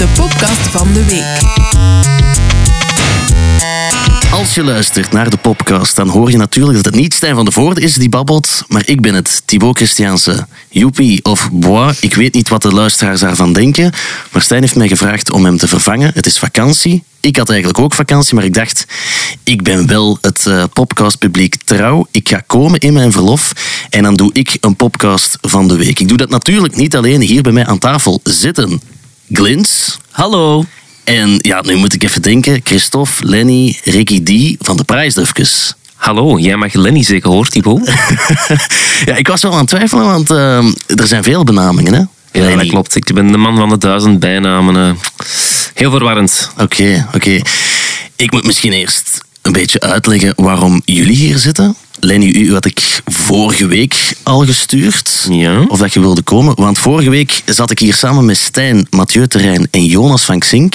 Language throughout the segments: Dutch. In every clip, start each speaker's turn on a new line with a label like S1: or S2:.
S1: de podcast van de week.
S2: Als je luistert naar de podcast, dan hoor je natuurlijk dat het niet Stijn van de Voorde is die babbelt, maar ik ben het, Thibaut Christianse. Joepie of Bois, ik weet niet wat de luisteraars daarvan denken, maar Stijn heeft mij gevraagd om hem te vervangen. Het is vakantie. Ik had eigenlijk ook vakantie, maar ik dacht, ik ben wel het uh, podcastpubliek trouw. Ik ga komen in mijn verlof en dan doe ik een podcast van de week. Ik doe dat natuurlijk niet alleen hier bij mij aan tafel zitten. Glins.
S3: Hallo.
S2: En ja, nu moet ik even denken. Christophe, Lenny, Ricky D van de Prijsdufkes.
S4: Hallo, jij mag Lenny zeker hoor, Thibaut?
S2: ja, ik was wel aan het twijfelen, want uh, er zijn veel benamingen, hè?
S4: Ja, Lenny. dat klopt. Ik ben de man van de duizend bijnamen. Uh, heel verwarrend.
S2: Oké, okay, oké. Okay. Ik moet misschien eerst een beetje uitleggen waarom jullie hier zitten. Lenny, u had ik vorige week al gestuurd.
S4: Ja.
S2: Of dat je wilde komen. Want vorige week zat ik hier samen met Stijn, Mathieu Terrein en Jonas van Xink.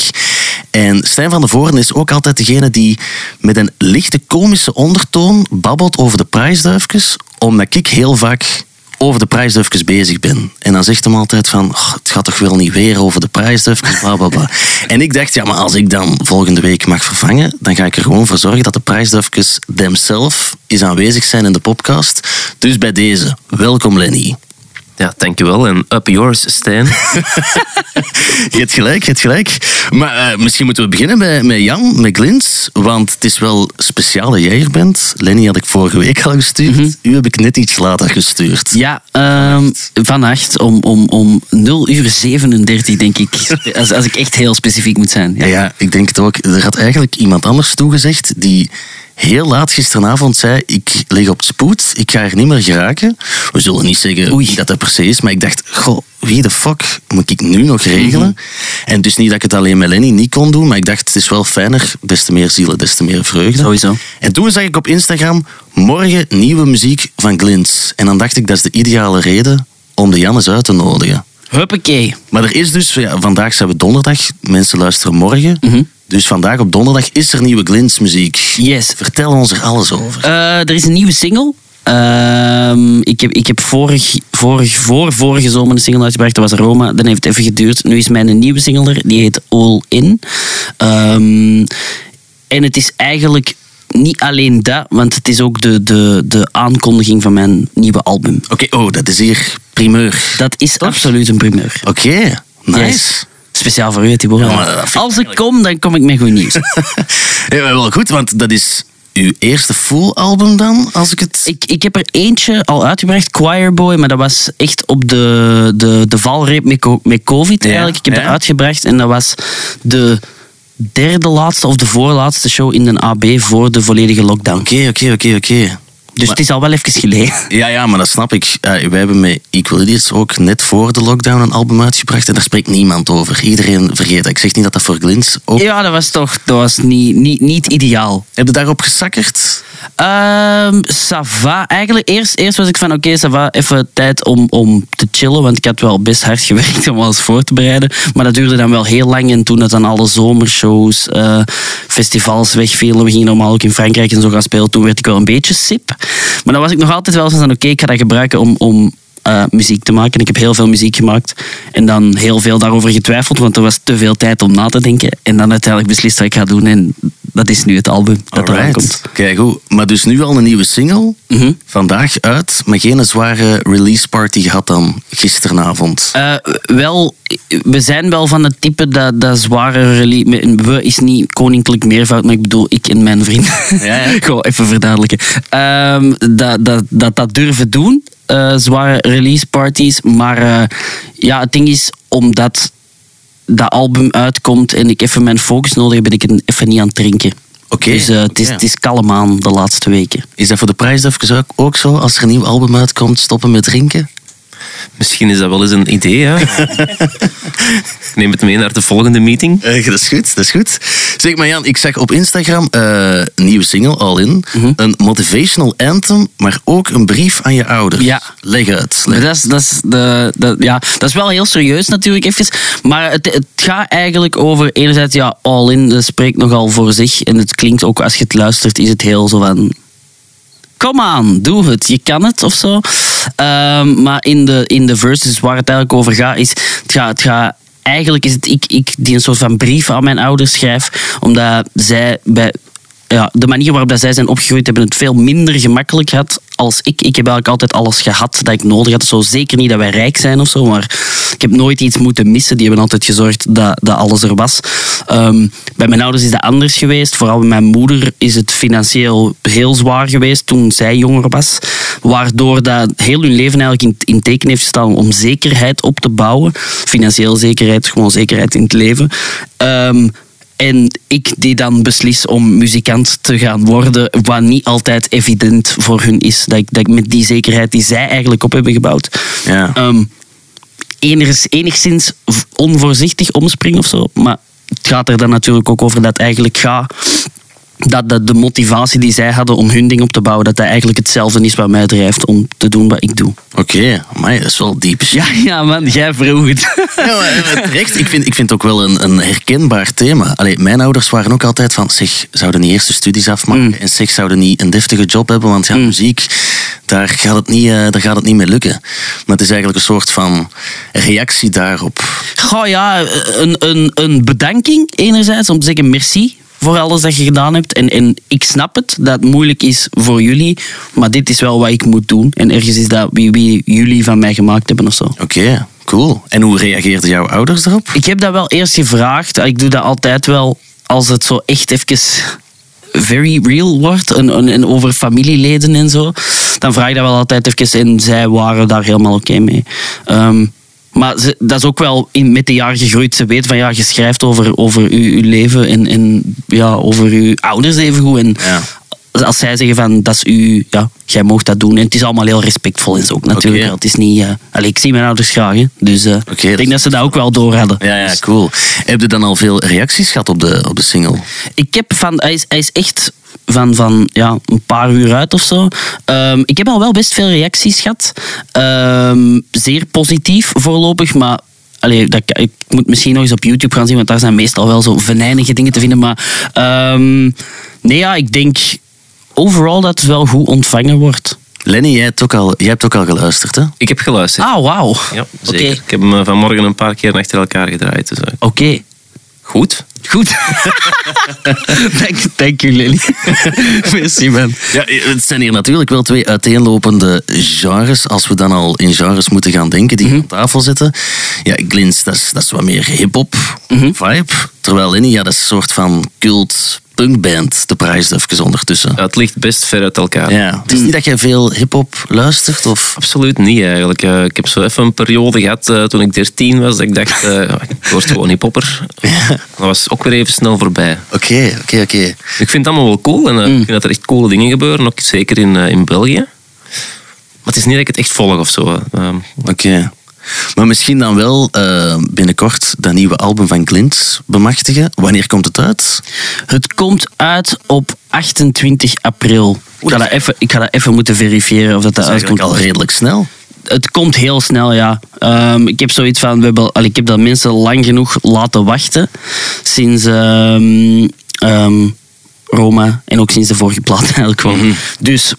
S2: En Stijn van der Voren is ook altijd degene die met een lichte komische ondertoon babbelt over de prijsduifjes. Omdat ik heel vaak over de prijsduifjes bezig ben. En dan zegt hem altijd van, het gaat toch wel niet weer over de prijsduifjes, bla bla bla. en ik dacht, ja, maar als ik dan volgende week mag vervangen, dan ga ik er gewoon voor zorgen dat de prijsduifjes themselves is aanwezig zijn in de podcast. Dus bij deze, welkom Lenny.
S4: Ja, dankjewel. En up yours, Stijn.
S2: je hebt gelijk, je hebt gelijk. Maar uh, misschien moeten we beginnen bij, met Jan, met Glins. Want het is wel speciaal dat jij hier bent. Lenny had ik vorige week al gestuurd. Mm -hmm. U heb ik net iets later gestuurd.
S3: Ja, um, vannacht om, om, om 0 uur 37, denk ik. als, als ik echt heel specifiek moet zijn.
S2: Ja. ja, ja, ik denk het ook. Er had eigenlijk iemand anders toegezegd die heel laat gisteravond zei: Ik lig op spoed, ik ga er niet meer geraken. We zullen niet zeggen Oei. dat er per se is, maar ik dacht: Goh, wie de fuck moet ik nu nog regelen? Mm -hmm. En dus niet dat ik het alleen met Lenny niet kon doen, maar ik dacht: Het is wel fijner, des te meer zielen, des te meer vreugde.
S3: Sowieso.
S2: En toen zag ik op Instagram: Morgen nieuwe muziek van Glins. En dan dacht ik: Dat is de ideale reden om de Jannes uit te nodigen.
S3: Huppakee.
S2: Maar er is dus, ja, vandaag zijn we donderdag, mensen luisteren morgen. Mm -hmm. Dus vandaag op donderdag is er nieuwe Glins muziek.
S3: Yes.
S2: Vertel ons er alles over.
S3: Uh, er is een nieuwe single. Uh, ik heb, ik heb vorig, vorig, voor vorige zomer een single uitgebracht, dat was Roma. Dan heeft het even geduurd. Nu is mijn nieuwe single er, die heet All In. Um, en het is eigenlijk niet alleen dat, want het is ook de, de, de aankondiging van mijn nieuwe album.
S2: Oké, okay, oh, dat is hier primeur.
S3: Dat is absoluut een primeur.
S2: Oké, okay, nice.
S3: Yes. Speciaal voor u. Ja, Als ik kom, dan kom ik met goed nieuws.
S2: ja, wel goed, want dat is uw eerste full album dan, als ik het...
S3: Ik, ik heb er eentje al uitgebracht, Choir Boy, maar dat was echt op de, de, de valreep met, met COVID ja, eigenlijk. Ik heb ja. er uitgebracht en dat was de derde laatste of de voorlaatste show in een AB voor de volledige lockdown.
S2: Oké, oké, oké, oké.
S3: Dus maar, het is al wel even geleden.
S2: Ja, ja, maar dat snap ik. Uh, wij hebben met Equal Idiots ook net voor de lockdown een album uitgebracht en daar spreekt niemand over. Iedereen vergeet dat. Ik zeg niet dat dat voor Glins ook...
S3: Ja, dat was toch dat was niet, niet, niet ideaal.
S2: Heb je daarop gesakkerd?
S3: Um, Sava. Eigenlijk eerst, eerst was ik van oké, okay, Sava, even tijd om, om te chillen, want ik had wel best hard gewerkt om alles voor te bereiden. Maar dat duurde dan wel heel lang en toen het dan alle zomershows, uh, festivals wegvielen, we gingen normaal ook in Frankrijk en zo gaan spelen, toen werd ik wel een beetje sip. Maar dan was ik nog altijd wel zo van oké, ik ga dat gebruiken om, om uh, muziek te maken. En ik heb heel veel muziek gemaakt. En dan heel veel daarover getwijfeld, want er was te veel tijd om na te denken. En dan uiteindelijk beslist wat ik ga doen. En dat is nu het album dat eraan komt.
S2: Kijk goed. Maar dus nu al een nieuwe single. Mm -hmm. Vandaag uit, maar geen zware release party gehad dan gisteravond.
S3: Uh, wel, we zijn wel van het type dat, dat zware release... We is niet koninklijk meervoud, maar ik bedoel ik en mijn vriend. Ja, ja. Gewoon even verduidelijken. Um, dat, dat, dat dat durven doen. Uh, zware release parties. Maar uh, ja, het ding is, omdat dat album uitkomt en ik even mijn focus nodig heb, ben ik het even niet aan het drinken.
S2: Okay,
S3: dus uh,
S2: okay.
S3: het, is, het is kalm aan de laatste weken.
S2: Is dat voor de ook, ook zo? Als er een nieuw album uitkomt, stoppen met drinken?
S4: Misschien is dat wel eens een idee. Hè? Neem het mee naar de volgende meeting.
S2: Uh, dat is goed, dat is goed. Zeg maar Jan, ik zag op Instagram uh, nieuwe single, All In. Mm -hmm. Een motivational anthem, maar ook een brief aan je ouders.
S3: Ja.
S2: Leg uit. Leg.
S3: Dat, is, dat, is de, dat, ja, dat is wel heel serieus natuurlijk even. Maar het, het gaat eigenlijk over, enerzijds, ja, All In, dat spreekt nogal voor zich. En het klinkt ook, als je het luistert, is het heel zo van kom aan, doe het, je kan het of zo. Um, maar in de, in de verses waar het eigenlijk over gaat, is het gaat, het gaat eigenlijk is het ik, ik die een soort van brief aan mijn ouders schrijf, omdat zij bij ja, de manier waarop dat zij zijn opgegroeid hebben het veel minder gemakkelijk gehad als ik. Ik heb eigenlijk altijd alles gehad dat ik nodig had. Zo zeker niet dat wij rijk zijn of zo, maar ik heb nooit iets moeten missen. Die hebben altijd gezorgd dat, dat alles er was. Ehm, bij mijn ouders is dat anders geweest. Vooral bij mijn moeder is het financieel heel zwaar geweest toen zij jonger was. Waardoor dat heel hun leven eigenlijk in, in teken heeft gestaan om zekerheid op te bouwen. Financieel zekerheid, gewoon zekerheid in het leven. Ehm, en ik die dan beslis om muzikant te gaan worden, wat niet altijd evident voor hun is. Dat ik, dat ik met die zekerheid die zij eigenlijk op hebben gebouwd,
S2: Ja.
S3: ehm, enigszins, enigszins onvoorzichtig omspring of zo. Maar het gaat er dan natuurlijk ook over dat eigenlijk gaat. Dat, dat de motivatie die zij hadden om hun ding op te bouwen, dat dat eigenlijk hetzelfde is wat mij drijft om te doen wat ik doe.
S2: Oké, maar dat is wel diep.
S3: Ja, ja man, jij vroeg het.
S2: Ja, maar eh, terecht. Ik vind, ik vind het ook wel een, een herkenbaar thema. Allee, mijn ouders waren ook altijd van, zeg, zouden niet eerst de studies afmaken
S3: Mm.
S2: en zeg, zouden niet een deftige job hebben, want ja, muziek, daar gaat, het niet, eh, daar gaat het niet mee lukken. Maar het is eigenlijk een soort van reactie daarop.
S3: Goh ja, een, een, een bedanking enerzijds om te zeggen merci voor alles dat je gedaan hebt. En, en ik snap het, dat het moeilijk is voor jullie, maar dit is wel wat ik moet doen. En ergens is dat wie, wie jullie van mij gemaakt hebben of zo.
S2: Oké, cool. En hoe reageerden jouw ouders erop?
S3: Ik heb dat wel eerst gevraagd. Ik doe dat altijd wel als het zo echt even very real wordt en, en, en over familieleden en zo. Dan vraag ik dat wel altijd even en zij waren daar helemaal oké mee. Ehm, maar ze, dat is ook wel in, met de jaren gegroeid. Ze weet van ja, je schrijft over, over uw, uw leven en, en ja, over uw ouders evengoed. En
S2: Ja.
S3: als zij zeggen van dat is u, ja, jij mag dat doen. En het is allemaal heel respectvol en zo ook natuurlijk. Het is niet, allee, ik zie mijn ouders graag, hè. dus eh, ik
S2: dat
S3: denk dat ze dat ook wel door hadden.
S2: Ja, ja, cool. Heb je dan al veel reacties gehad op de, op de single?
S3: Ik heb van, hij is, hij is echt van, van ja, een paar uur uit of zo. Ehm, ik heb al wel best veel reacties gehad. Ehm, zeer positief voorlopig, maar. Allee, dat, ik moet misschien nog eens op YouTube gaan zien, want daar zijn meestal wel zo venijnige dingen te vinden. Maar ehm, nee, ja, ik denk overal dat het wel goed ontvangen wordt.
S2: Lenny, jij hebt ook al, jij hebt ook al geluisterd, hè?
S4: Ik heb geluisterd.
S3: Ah, wauw.
S4: Ja,
S3: Oké.
S4: zeker. Ik heb hem eh, vanmorgen een paar keer achter elkaar gedraaid. Dus, eh,
S3: Oké.
S4: Goed.
S3: Goed. dank, dank u, Lily. Merci, man.
S2: Ja, het zijn hier natuurlijk wel twee uiteenlopende genres. Als we dan al in genres moeten gaan denken, die aan tafel zitten. Ja, Glins, dat is, dat is wat meer hip-hop vibe. Terwijl Lenny, ja, dat is een soort van cult punkband. De prijs even ondertussen.
S4: Ja, het ligt best ver uit elkaar.
S2: Ja. Het is niet dat jij veel hip-hop luistert? Of...
S4: Absoluut niet eigenlijk. Eh, ik heb zo even een periode gehad eh, toen ik 13 was. Dat ik dacht, eh, ik word gewoon hiphopper. Dat was ook weer even snel voorbij.
S2: Oké, oké, oké.
S4: Ik vind het allemaal wel cool en eh, ik vind dat er echt coole dingen gebeuren. Ook zeker in, in België. Maar het is niet dat ik het echt volg of zo. eh.
S2: Oké. Maar misschien dan wel eh, binnenkort dat nieuwe album van Glint bemachtigen. Wanneer komt het uit?
S3: Het komt uit op 28 april. Ik ga dat even, ik ga dat even moeten verifiëren of dat, dat
S2: Dat
S3: uitkomt.
S2: al redelijk snel.
S3: Het komt heel snel, ja. Ehm, ik heb zoiets van, we hebben, al- ik heb dat mensen lang genoeg laten wachten. Sinds ehm, ehm, Roma en ook sinds de vorige plaat eigenlijk gewoon. Dus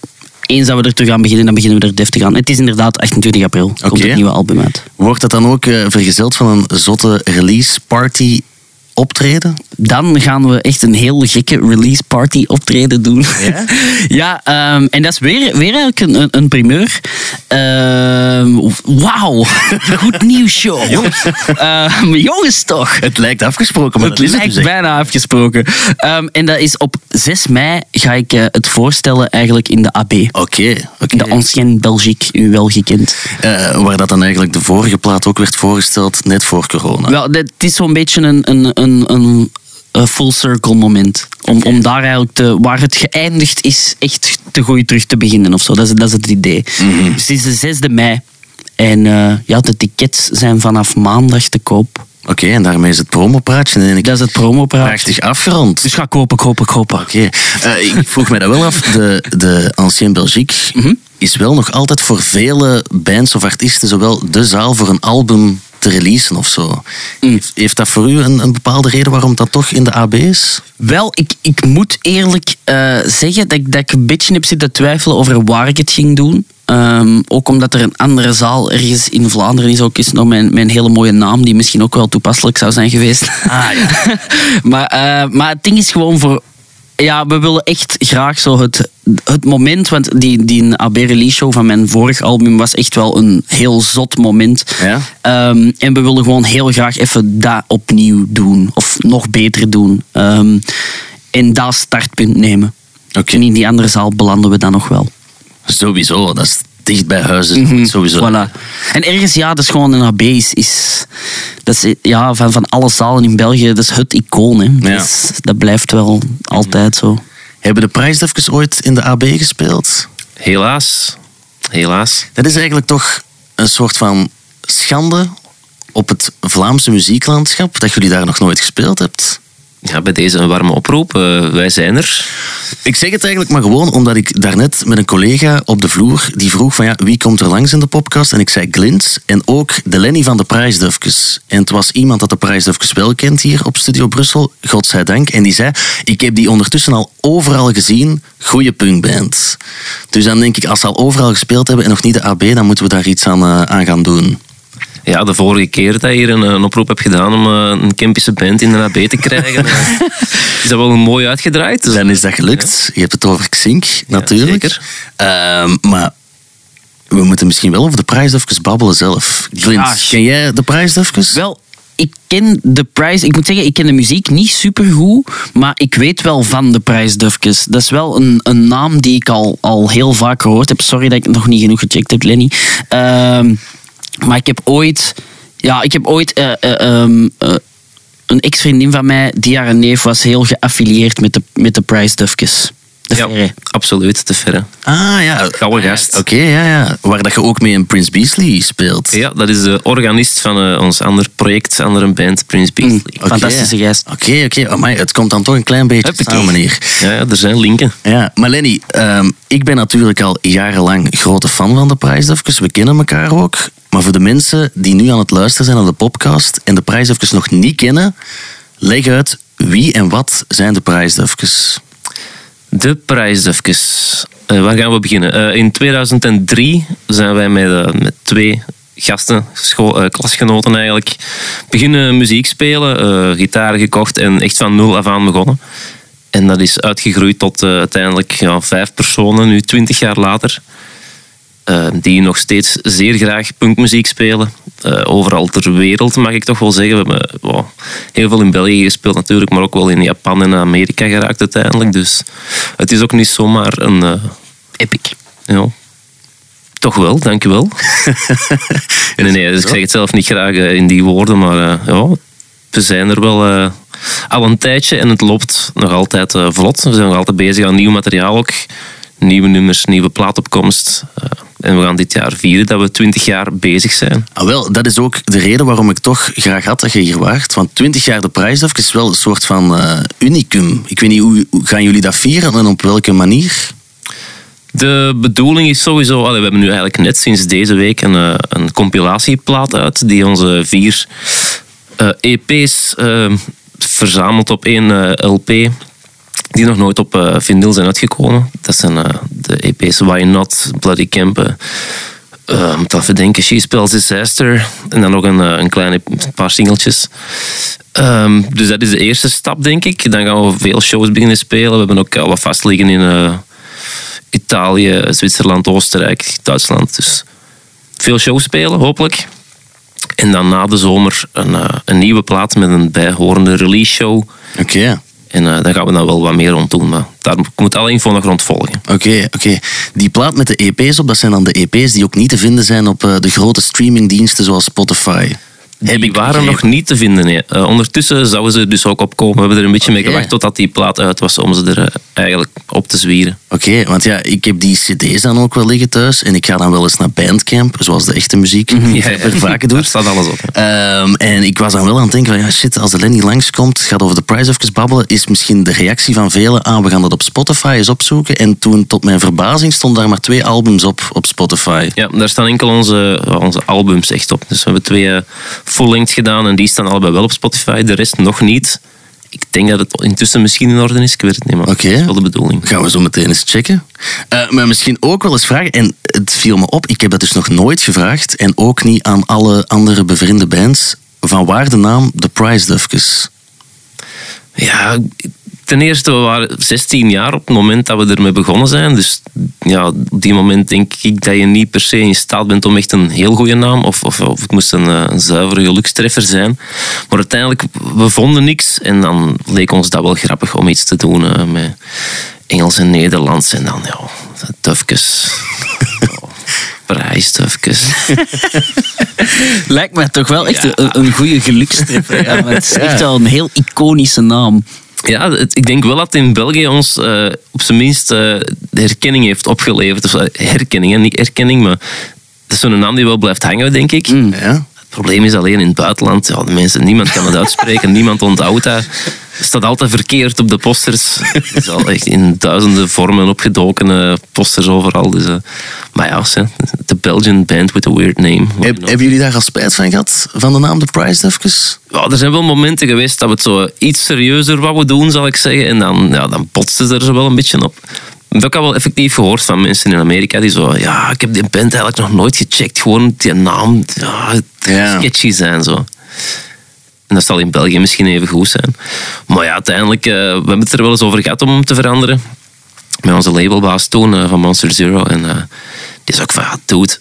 S3: eens dat we er terug aan beginnen, dan beginnen we er deftig aan. Het is inderdaad 28 april, komt het nieuwe album uit.
S2: Wordt dat dan ook eh, vergezeld van een zotte release party optreden?
S3: Dan gaan we echt een heel gekke release party optreden doen.
S2: Ja?
S3: ja, ehm, en dat is weer, weer eigenlijk een, een, primeur. Ehm, Wauw, goed nieuws show. Jongens. jongens toch.
S2: Het lijkt afgesproken, maar
S3: Het
S2: het
S3: lijkt
S2: dus
S3: bijna afgesproken. Ehm, en dat is op 6 mei ga ik eh, het voorstellen eigenlijk in de AB.
S2: Oké.
S3: In de Ancienne Belgique, u wel gekend.
S2: Eh, waar dat dan eigenlijk de vorige plaat ook werd voorgesteld, net voor corona.
S3: Wel, het is zo'n beetje een, een, een, een, een full circle moment. Om, om daar eigenlijk te, waar het geëindigd is, echt te goed terug te beginnen of zo. Dat is, dat is het idee. Dus het is de 6 mei. En eh, ja, de tickets zijn vanaf maandag te koop.
S2: Oké, en daarmee is het promopraatje keer
S3: Dat is het promopraat.
S2: prachtig afgerond.
S3: Dus ga kopen, kopen, kopen.
S2: Oké, Eh, ik vroeg mij dat wel af. De, de Ancien Belgique
S3: Mhm.
S2: is wel nog altijd voor vele bands of artiesten zowel de zaal voor een album te releasen of zo.
S3: Mm.
S2: Heeft, heeft dat voor u een, een bepaalde reden waarom dat toch in de AB is?
S3: Wel, ik, ik moet eerlijk eh, zeggen dat ik, dat ik een beetje heb zitten twijfelen over waar ik het ging doen. Ehm, ook omdat er een andere zaal ergens in Vlaanderen is. Ook is nog mijn, mijn hele mooie naam, die misschien ook wel toepasselijk zou zijn geweest.
S2: Ah, ja.
S3: maar, eh, maar het ding is gewoon voor. Ja, we willen echt graag zo het, het moment. Want die, die AB release show van mijn vorig album was echt wel een heel zot moment.
S2: Ja.
S3: Ehm, en we willen gewoon heel graag even dat opnieuw doen. Of nog beter doen. Ehm, en dat startpunt nemen.
S2: Oké.
S3: En in die andere zaal belanden we dan nog wel.
S2: Sowieso, dat is dicht bij huis. dus
S3: Mhm,
S2: Sowieso.
S3: Voilà. En ergens, ja, dat is gewoon een AB. Is, is, dat is, ja, van, van alle zalen in België, dat is het icoon. Hè.
S2: Ja.
S3: Dus dat blijft wel altijd zo.
S2: Hebben de prijsdefkes ooit in de AB gespeeld?
S4: Helaas. Helaas.
S2: Dat is eigenlijk toch een soort van schande op het Vlaamse muzieklandschap dat jullie daar nog nooit gespeeld hebt.
S4: Ja, bij deze een warme oproep. Eh, wij zijn er.
S2: Ik zeg het eigenlijk maar gewoon omdat ik daarnet met een collega op de vloer die vroeg van ja, wie komt er langs in de podcast? En ik zei Glins en ook de Lenny van de Prijsdufkes. En het was iemand dat de Prijsdufkes wel kent hier op Studio Brussel, godzijdank. En die zei, ik heb die ondertussen al overal gezien, goede punkband. Dus dan denk ik, als ze al overal gespeeld hebben en nog niet de AB, dan moeten we daar iets aan, eh, aan gaan doen.
S4: Ja, de vorige keer dat je hier een, een oproep hebt gedaan om eh, een Kempische band in de AB te krijgen, eh, is dat wel mooi uitgedraaid. Dus,
S2: Dan is dat gelukt. Je hebt het over Xink, natuurlijk.
S4: zeker.
S2: Ehm, maar we moeten misschien wel over de prijsdufkes babbelen zelf. Glint,
S3: Graag.
S2: ken jij de prijsdufkes?
S3: Wel, ik ken de prijs. Ik moet zeggen, ik ken de muziek niet supergoed, maar ik weet wel van de prijsdufkes. Dat is wel een, een naam die ik al, al heel vaak gehoord heb. Sorry dat ik het nog niet genoeg gecheckt heb, Lenny. Ehm, maar ik heb ooit. Ja, ik heb ooit. eh, eh, ehm, eh, een ex-vriendin van mij, die haar neef was heel geaffilieerd met de, met de prijsdufkes. De
S4: ja, absoluut, te verre.
S2: Ah ja.
S4: Gouden gast.
S2: Oké, ja, ja. Waar dat je ook mee in Prince Beasley speelt.
S4: Ja, dat is de organist van eh, ons ander project, andere band, Prince Beasley.
S2: Oké.
S3: Fantastische gast.
S2: Oké, oké. Amai, het komt dan toch een klein beetje
S3: Huppakee.
S2: samen hier.
S4: Ja, ja, er zijn linken.
S2: Ja, maar Lenny, ehm, ik ben natuurlijk al jarenlang grote fan van de prijsdufkes. We kennen elkaar ook. Maar voor de mensen die nu aan het luisteren zijn naar de podcast en de prijsdufkes nog niet kennen, leg uit wie en wat zijn de prijsdufkes.
S4: De prijsdufkes. Eh, waar gaan we beginnen? Eh, in 2003 zijn wij met, eh, met twee gasten, school, klasgenoten eigenlijk, beginnen muziek spelen, gitaar gekocht en echt van nul af aan begonnen. En dat is uitgegroeid tot uiteindelijk vijf personen, nu twintig jaar later. Eh, die nog steeds zeer graag punkmuziek spelen. Eh, overal ter wereld mag ik toch wel zeggen. We hebben wow, heel veel in België gespeeld natuurlijk, maar ook wel in Japan en Amerika geraakt uiteindelijk. Dus het is ook niet zomaar een... eh,
S3: Epic.
S4: ja, toch wel, dankjewel. nee, nee, dus ik zeg het zelf niet graag in die woorden, maar ja, we zijn er wel al een tijdje en het loopt nog altijd vlot. We zijn nog altijd bezig aan nieuw materiaal ook. Nieuwe nummers, nieuwe plaatopkomst. Eh, en we gaan dit jaar vieren dat we 20 jaar bezig zijn.
S2: Ah, wel, dat is ook de reden waarom ik toch graag had dat je hier waart. Want 20 jaar de prijsdufkes is wel een soort van eh, unicum. Ik weet niet, hoe, hoe gaan jullie dat vieren en op welke manier?
S4: De bedoeling is sowieso... allee, we hebben nu eigenlijk net sinds deze week een, eh, een compilatieplaat uit die onze vier EP's eh, verzamelt op één LP die nog nooit op eh vinyl zijn uitgekomen. Dat zijn eh, de EP's Why Not, Bloody Camp, eh, eh, moet even denken, She Spells Disaster en dan nog een, een kleine paar singeltjes. Ehm, dus dat is de eerste stap, denk ik. Dan gaan we veel shows beginnen spelen. We hebben ook al wat vast liggen in... Italië, Zwitserland, Oostenrijk, Duitsland. Dus veel shows spelen, hopelijk. En dan na de zomer een, een nieuwe plaat met een bijhorende release show.
S2: Oké.
S4: En eh, daar gaan we dan wel wat meer rond doen. Maar daar moet alle info nog rond volgen.
S2: Oké, oké. Die plaat met de EP's op, dat zijn dan de EP's die ook niet te vinden zijn op eh, de grote streamingdiensten zoals Spotify.
S4: Die
S2: ik
S4: waren nog niet te vinden. Nee. Eh, ondertussen zouden ze dus ook opkomen. We hebben er een beetje mee gewacht totdat die plaat uit was om ze er eh, eigenlijk op te zwieren.
S2: Oké, want ja, ik heb die cd's dan ook wel liggen thuis en ik ga dan wel eens naar Bandcamp, zoals de echte muziek er vaker
S4: Daar
S2: doet.
S4: staat alles op. ja.
S2: Ehm, en ik was dan wel aan het denken van, ja shit, als de Lenny langskomt, gaat over de Price even babbelen, is misschien de reactie van velen aan, we gaan dat op Spotify eens opzoeken. En toen, tot mijn verbazing, stonden daar maar twee albums op, op Spotify.
S4: Ja, daar staan enkel onze, onze albums echt op. Dus we hebben twee full-length gedaan en die staan allebei wel op Spotify. De rest nog niet. ik denk dat het intussen misschien in orde is. Ik weet het niet, maar
S2: Oké.
S4: dat is wel de bedoeling.
S2: Gaan we zo meteen eens checken. Eh, maar misschien ook wel eens vragen, en het viel me op, ik heb dat dus nog nooit gevraagd, en ook niet aan alle andere bevriende bands, van waar de naam The Prize Dufkes?
S4: Ja, ten eerste, we waren 16 jaar op het moment dat we ermee begonnen zijn. Dus ja, op die moment denk ik dat je niet per se in staat bent om echt een heel goede naam, of, of, of het moest een, eh, een zuivere gelukstreffer zijn. Maar uiteindelijk, we vonden niks en dan leek ons dat wel grappig om iets te doen eh, met Engels en Nederlands. En dan, ja, Dufkes. Prijsdufkes.
S3: Lijkt mij toch wel echt een, een goede gelukstreffer. Ja, het is echt wel een heel iconische naam.
S4: Ja, het- ik denk wel dat in België ons eh, op zijn minst eh, de herkenning heeft opgeleverd. Of, eh, herkenning, hè, niet erkenning, maar het is zo'n naam die wel blijft hangen, denk ik.
S2: Ja?
S4: Het probleem is alleen in het buitenland, ja, de mensen, niemand kan het uitspreken, niemand onthoudt dat. Het staat altijd verkeerd op de posters. Het is al echt in duizenden vormen opgedoken, eh, posters overal. Dus, eh, maar ja, ze, de Belgian band with a weird name.
S2: Heb- hebben jullie daar al spijt van gehad, van de naam The Prize Dufkes?
S4: Ja, er zijn wel momenten geweest dat we het zo iets serieuzer wouden doen, zal ik zeggen. En dan, ja, dan botste er zo wel een beetje op. Ik heb ook al wel effectief gehoord van mensen in Amerika die zo... Ja, ik heb die band eigenlijk nog nooit gecheckt. Gewoon die naam, ja, het
S2: Ja.
S4: sketchy zijn zo. En dat zal in België misschien even goed zijn. Maar ja, uiteindelijk, eh, we hebben het er wel eens over gehad om hem te veranderen. Met onze labelbaas toen, eh, van Monster Zero. En eh, die is ook van, ja, dude,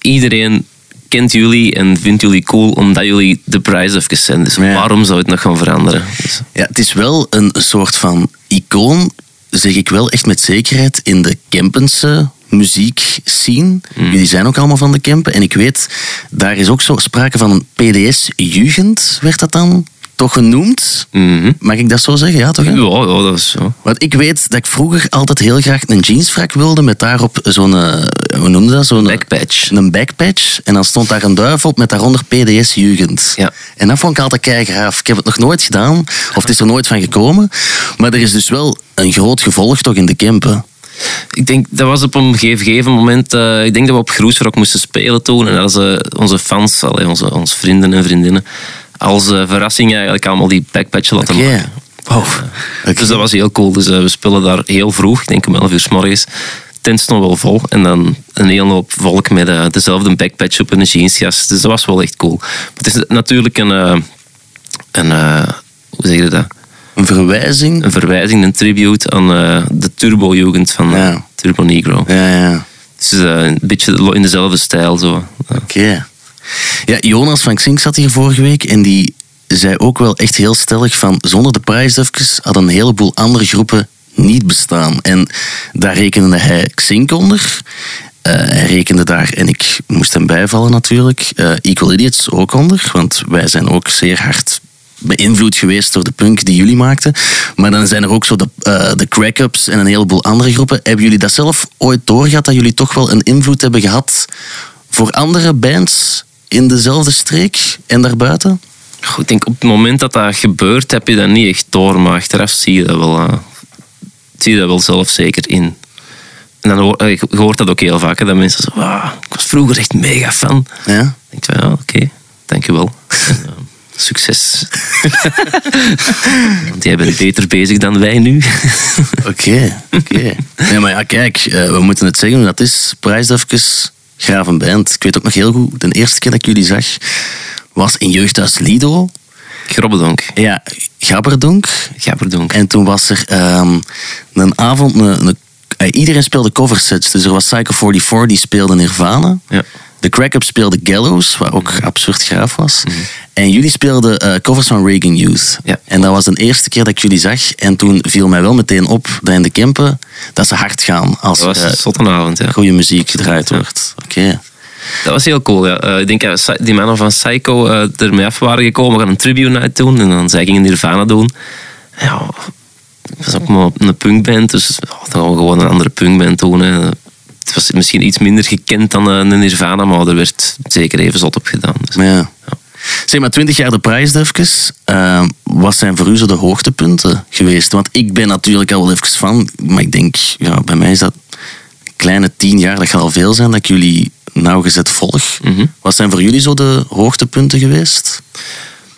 S4: iedereen kent jullie en vindt jullie cool omdat jullie de prijs even zijn. Dus
S2: Ja.
S4: waarom zou je het nog gaan veranderen? Dus,
S2: Ja, het is wel een soort van icoon, zeg ik wel echt met zekerheid, in de Kempense muziekscene. Jullie zijn ook allemaal van de Kempen. En ik weet, daar is ook zo sprake van een PDS-jugend, werd dat dan toch genoemd?
S4: mhm.
S2: Mag ik dat zo zeggen? Ja, toch? hè?
S4: ja, ja, dat is zo.
S2: Want ik weet dat ik vroeger altijd heel graag een jeansfrak wilde met daarop zo'n, eh, hoe noemde dat? Zo'n
S4: Backpatch.
S2: Een backpatch. En dan stond daar een duif op met daaronder PDS Jugend.
S4: Ja.
S2: En dat vond ik altijd keigraaf. Ik heb het nog nooit gedaan, of het is er nooit van gekomen. Maar er is dus wel een groot gevolg toch in de Kempen.
S4: Ik denk, dat was op een gegeven moment... eh, ik denk dat we op Groesrock moesten spelen toen. En eh, onze fans, allee, onze, onze vrienden en vriendinnen... als eh, verrassing eigenlijk allemaal die backpatch laten
S2: Oké.
S4: maken.
S2: Wow. Oké.
S4: Dus dat was heel cool. Dus eh, we spelen daar heel vroeg, ik denk om 11 uur s morgens. Tent stond wel vol. En dan een hele hoop volk met eh, dezelfde backpatch op en een jeansjas. Dus dat was wel echt cool. Maar het is natuurlijk een... een hoe zeg je dat?
S2: Een verwijzing.
S4: Een verwijzing, een tribute aan de Turbo-jugend van
S2: Ja.
S4: Turbo Negro.
S2: Ja, ja.
S4: Dus een beetje in dezelfde stijl. Zo.
S2: Oké. Ja, Jonas van Xink zat hier vorige week en die zei ook wel echt heel stellig van zonder de prijsdufjes hadden een heleboel andere groepen niet bestaan. En daar rekende hij Xink onder. Eh, hij rekende daar, en ik moest hem bijvallen natuurlijk, eh, Equal Idiots ook onder, want wij zijn ook zeer hard beïnvloed geweest door de punk die jullie maakten. Maar dan zijn er ook zo de, eh, de crack-ups en een heleboel andere groepen. Hebben jullie dat zelf ooit doorgehad, dat jullie toch wel een invloed hebben gehad voor andere bands in dezelfde streek en daarbuiten?
S4: Goed, ik denk op het moment dat dat gebeurt, heb je dat niet echt door. Maar achteraf zie je dat wel, eh, zie je dat wel zelf zeker in. En dan hoor, eh, je hoort dat ook heel vaak, hè, dat mensen zo, "Wauw, ik was vroeger echt mega fan.
S2: Ja?
S4: Ik denk van, ja, oké, dankjewel. En, eh, succes. Want jij bent beter bezig dan wij nu.
S2: Oké, oké. Nee, maar ja, kijk, we moeten het zeggen dat is. Graaf een band. Ik weet ook nog heel goed, de eerste keer dat ik jullie zag, was in Jeugdhuis Lido.
S4: Grobbedonk.
S2: Ja, Gabberdonk.
S4: Gabberdonk.
S2: En toen was er ehm, een avond, een, een- eh, iedereen speelde coversets. Dus er was Psycho 44, die speelde Nirvana.
S4: Ja.
S2: De Crack-Up speelde Gallows, wat ook absurd gaaf was. En jullie speelden eh, covers van Reagan Youth.
S4: Ja.
S2: En dat was de eerste keer dat ik jullie zag. En toen viel mij wel meteen op dat in de Kempen dat ze hard gaan als
S4: Dat was
S2: er
S4: ja.
S2: goede muziek gedraaid wordt. Oké.
S4: Dat was heel cool. Ja. Eh, ik denk dat die mannen van Psycho eh ermee af waren gekomen. We gaan een tribute night doen. En dan zij gingen Nirvana doen. Ja, het was ook maar een punkband. Dus ja, dan gaan we gewoon een andere punkband doen. Hè. Het was misschien iets minder gekend dan eh, een Nirvana. Maar er werd zeker even zot op gedaan. Dus,
S2: Maar ja. Zeg maar, 20 jaar de prijsdufjes. eh, wat zijn voor u zo de hoogtepunten geweest? Want ik ben natuurlijk al wel even van, maar ik denk, ja, bij mij is dat een kleine tien jaar, dat gaat al veel zijn dat ik jullie nauwgezet volg.
S4: Mhm.
S2: Wat zijn voor jullie zo de hoogtepunten geweest?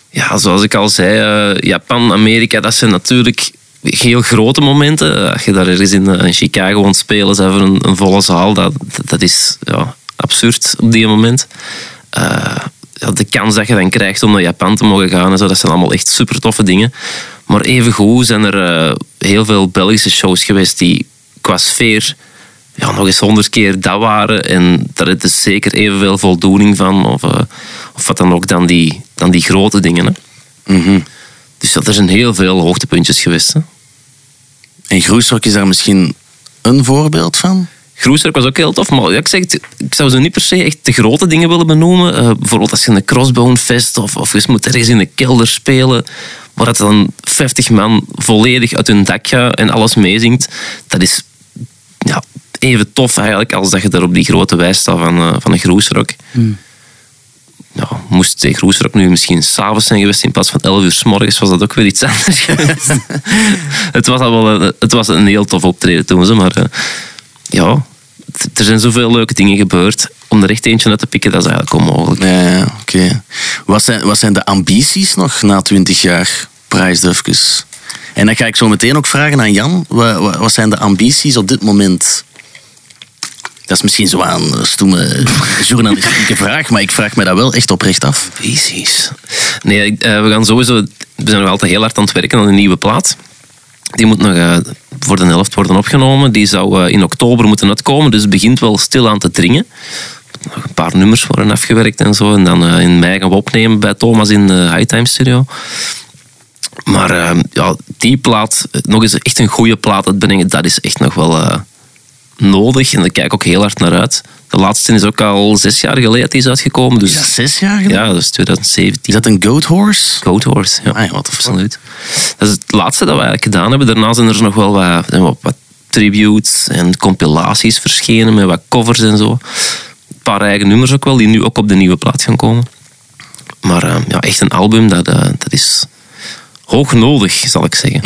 S4: ja, zoals ik al zei, eh, Japan, Amerika, dat zijn natuurlijk heel grote momenten. Als je daar ergens in, eh, in Chicago aan spelen bent voor een, een volle zaal, dat, dat is ja, absurd op die moment. Eh, ja, de kans dat je dan krijgt om naar Japan te mogen gaan, en zo, dat zijn allemaal echt super toffe dingen. Maar evengoed zijn er eh, heel veel Belgische shows geweest die qua sfeer ja, nog eens honderd keer dat waren. En daar is dus zeker evenveel voldoening van. Of, eh, of wat dan ook dan die, dan die grote dingen. Hè.
S2: Mhm.
S4: Dus dat er zijn heel veel hoogtepuntjes geweest. Hè.
S2: En Groesrock is daar misschien een voorbeeld van?
S4: Groesrock was ook heel tof, maar ja, ik, zeg het, ik zou ze niet per se echt de grote dingen willen benoemen. Eh, bijvoorbeeld als je een Crossbone Fest of, of je moet ergens in de kelder spelen, waar het dan 50 man volledig uit hun dak gaat en alles meezingt. Dat is ja, even tof eigenlijk als dat je daar op die grote wijs staat van, eh, van een Groesrock. Moest de Groesrock nu misschien s'avonds zijn geweest in plaats van 11 uur s morgens, was dat ook weer iets anders geweest. het, was wel een, het was een heel tof optreden toen, ze, maar ja, er zijn zoveel leuke dingen gebeurd. Om er echt eentje uit te pikken, dat is eigenlijk onmogelijk.
S2: Ja, ja, oké. Wat, zijn, wat zijn de ambities nog na 20 jaar prijsdrufjes? En dan ga ik zo meteen ook vragen aan Jan. Wat, wat zijn de ambities op dit moment? Dat is misschien zo stoeme journalistieke vraag, maar ik vraag me dat wel echt oprecht af.
S4: Precies. Nee, eh, we gaan sowieso... We zijn nog altijd heel hard aan het werken aan een nieuwe plaat. Die moet nog eh, voor de helft worden opgenomen. Die zou eh, in oktober moeten uitkomen, dus het begint wel stil aan te dringen. Nog een paar nummers worden afgewerkt en zo. En dan in mei gaan we opnemen bij Thomas in de Hightime Studio. Maar ja, die plaat, nog eens echt een goede plaat uitbrengen, dat is echt nog wel nodig. En daar kijk ik ook heel hard naar uit. De laatste is ook al zes jaar geleden is uitgekomen. Dus
S2: Is dat zes jaar geleden?
S4: ja, dat is 2017.
S2: Is dat een goat horse?
S4: Goat Horse, ja.
S2: Ah.
S4: Absoluut. Dat is het laatste dat we eigenlijk gedaan hebben. Daarna zijn er nog wel wat, wat, wat tributes en compilaties verschenen met wat covers en zo. Een paar eigen nummers ook wel, die nu ook op de nieuwe plaat gaan komen. Maar eh, ja, echt een album, dat, eh, dat is hoog nodig, zal ik zeggen.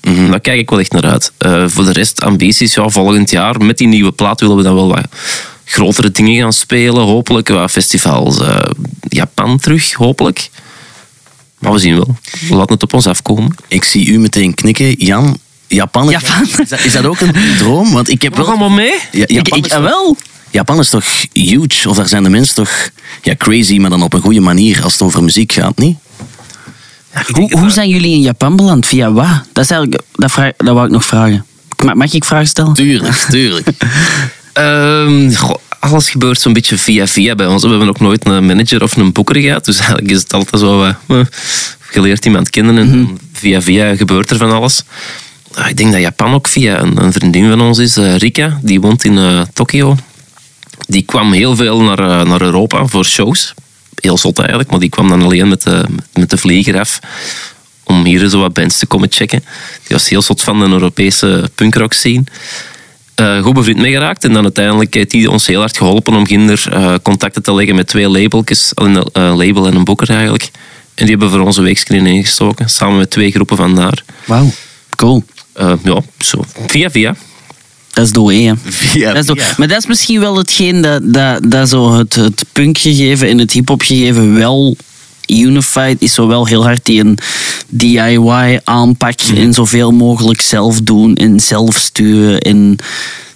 S4: En Daar kijk ik wel echt naar uit. Eh, voor de rest, ambities, ja, volgend jaar met die nieuwe plaat willen we dan wel wat grotere dingen gaan spelen. Hopelijk wat festivals. eh, Japan terug, hopelijk. Maar we zien wel. We laten het op ons afkomen.
S2: Ik zie u meteen knikken. Jan, Japan, is-
S3: Japan?
S2: Is, dat, is dat ook een droom? Want ik heb
S4: We
S2: wel...
S4: maar mee.
S2: Ja,
S3: Ik,
S2: Japan,
S3: ik,
S2: is toch,
S3: wel.
S2: Japan is toch huge? Of daar zijn de mensen toch ja, crazy, maar dan op een goede manier als het over muziek gaat, niet?
S3: Hoe, hoe zijn jullie in Japan beland? Via wat? Dat, is eigenlijk, dat, vraag, dat wou ik nog vragen. Mag, mag ik vragen stellen?
S2: Tuurlijk, tuurlijk.
S4: Ehm, goh, alles gebeurt zo'n beetje via via bij ons. We hebben ook nooit een manager of een boeker gehad. Dus eigenlijk is het altijd zo... eh, geleerd iemand kennen en via via gebeurt er van alles. Ah, ik denk dat Japan ook via een, een vriendin van ons is, eh, Rika. Die woont in eh, Tokio. Die kwam heel veel naar, eh, naar Europa voor shows. Heel zot eigenlijk, maar die kwam dan alleen met de, met de vlieger af. Om hier zo wat bands te komen checken. Die was heel zot van de Europese punkrock scene eh, goed bevriend mee geraakt. En dan uiteindelijk heeft hij ons heel hard geholpen om ginder eh, contacten te leggen met twee labeltjes. Een eh, label en een boeker eigenlijk. En die hebben voor onze weekscreen ingestoken. Samen met twee groepen van daar.
S3: Wauw, cool.
S4: Ja, zo. Via via.
S3: Dat is door hè. Dat is. Maar dat is misschien wel hetgeen dat, dat, dat zo het, het punkgegeven en het hip-hop gegeven wel unified is. Zo wel heel hard die een DIY aanpak en zoveel mogelijk zelf doen en zelf sturen. En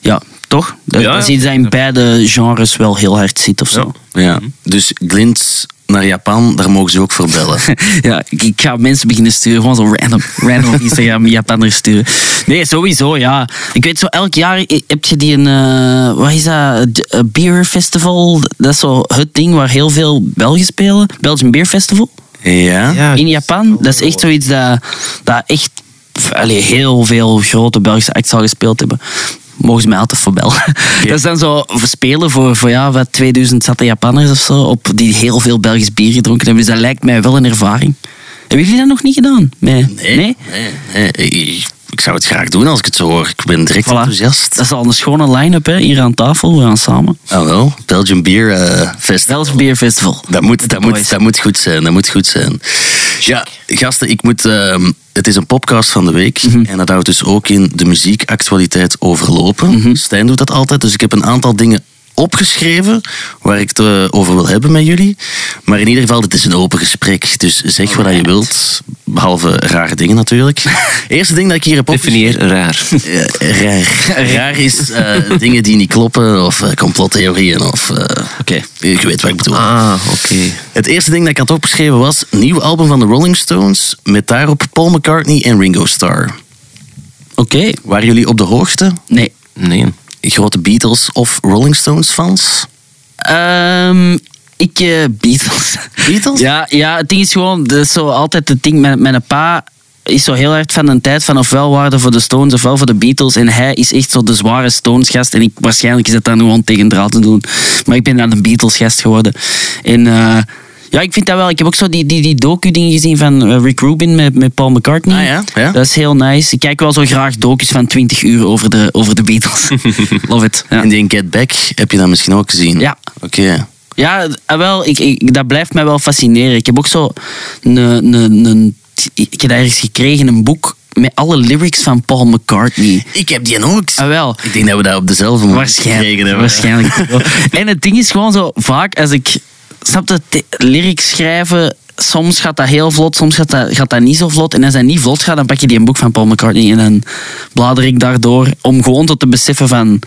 S3: ja, toch? Dat,
S4: Ja,
S3: dat is iets dat in beide genres wel heel hard zit of zo.
S2: Ja. Dus Glint naar Japan, daar mogen ze ook voor bellen.
S3: Ja, ik, ga mensen beginnen sturen. Gewoon zo random, random op Instagram Japanners sturen. Nee, sowieso, ja. Ik weet zo, elk jaar i- heb je die een... eh, wat is dat? Een Beer Festival. Dat is zo het ding waar heel veel Belgen spelen. Belgian Beer Festival.
S2: Ja?
S3: In Japan. Dat is echt zoiets dat, dat echt... Allee, heel veel grote Belgische acts al gespeeld hebben. Mogen ze mij altijd voor bellen. Dat is dan zo spelen voor, voor ja, wat 2000 zatte Japanners of zo. Op, die heel veel Belgisch bier gedronken hebben. Dus dat lijkt mij wel een ervaring. Hebben jullie dat nog niet gedaan? Nee.
S2: Nee, nee, nee. Ik, ik zou het graag doen als ik het zo hoor. Ik ben direct
S3: Voilà.
S2: enthousiast.
S3: Dat is al een schone line-up hè, hier aan tafel. We gaan samen.
S2: Oh wel, Belgian Beer eh, Festival.
S3: Belgisch Beer Festival.
S2: Dat moet, dat, moet,
S3: boys.
S2: dat moet goed zijn. Dat moet goed zijn. Ja, gasten, ik moet, ehm, het is een podcast van de week. En dat houdt dus ook in de muziekactualiteit overlopen. Stijn doet dat altijd. Dus ik heb een aantal dingen opgeschreven waar ik het eh, over wil hebben met jullie. Maar in ieder geval, dit is een open gesprek. Dus zeg wat je wilt. Behalve rare dingen natuurlijk. Eerste ding dat ik hier heb opgeschreven...
S4: Definieer raar.
S2: Raar. Raar is eh, dingen die niet kloppen of eh, complottheorieën of... eh,
S3: Oké.
S2: je weet wat ik bedoel.
S4: Ah, oké.
S2: Het eerste ding dat ik had opgeschreven was... Nieuw album van de Rolling Stones met daarop Paul McCartney en Ringo Starr.
S3: Oké.
S2: Waren jullie op de hoogte?
S3: Nee.
S4: Nee.
S2: Grote Beatles of Rolling Stones fans?
S3: Ehm, ik, eh, Beatles.
S2: Beatles?
S3: Ja, ja, het ding is gewoon, dat is zo altijd het ding. Mijn, mijn pa is zo heel hard van een tijd van ofwel waren voor de Stones ofwel voor de Beatles. En hij is echt zo de zware Stones gast. En ik, waarschijnlijk is het dan gewoon tegen draad te doen. Maar ik ben dan een Beatles gast geworden. En eh, ja, ik vind dat wel. Ik heb ook zo die, die, die docu-dingen gezien van eh, Rick Rubin met, met Paul McCartney.
S2: Ah, ja? Ja.
S3: Dat is heel nice. Ik kijk wel zo graag docus van 20 uur over de, over de Beatles. Love it. Ja.
S2: En die Get Back heb je dat misschien ook gezien?
S3: Ja.
S2: Oké.
S3: Ja, ah, wel, ik, ik, dat blijft mij wel fascineren. Ik heb ook zo een, een, een, ik heb ergens gekregen een boek met alle lyrics van Paul McCartney.
S2: Ik heb die ook.
S3: Ah, wel.
S2: Ik denk dat we dat op dezelfde gekregen
S3: Waarschijnlijk.
S2: hebben.
S3: waarschijnlijk en het ding is gewoon zo, vaak als ik snap je, lyrics schrijven, soms gaat dat heel vlot, soms gaat dat, gaat dat niet zo vlot. En als dat niet vlot gaat, dan pak je die een boek van Paul McCartney en dan blader ik daardoor om gewoon tot te beseffen van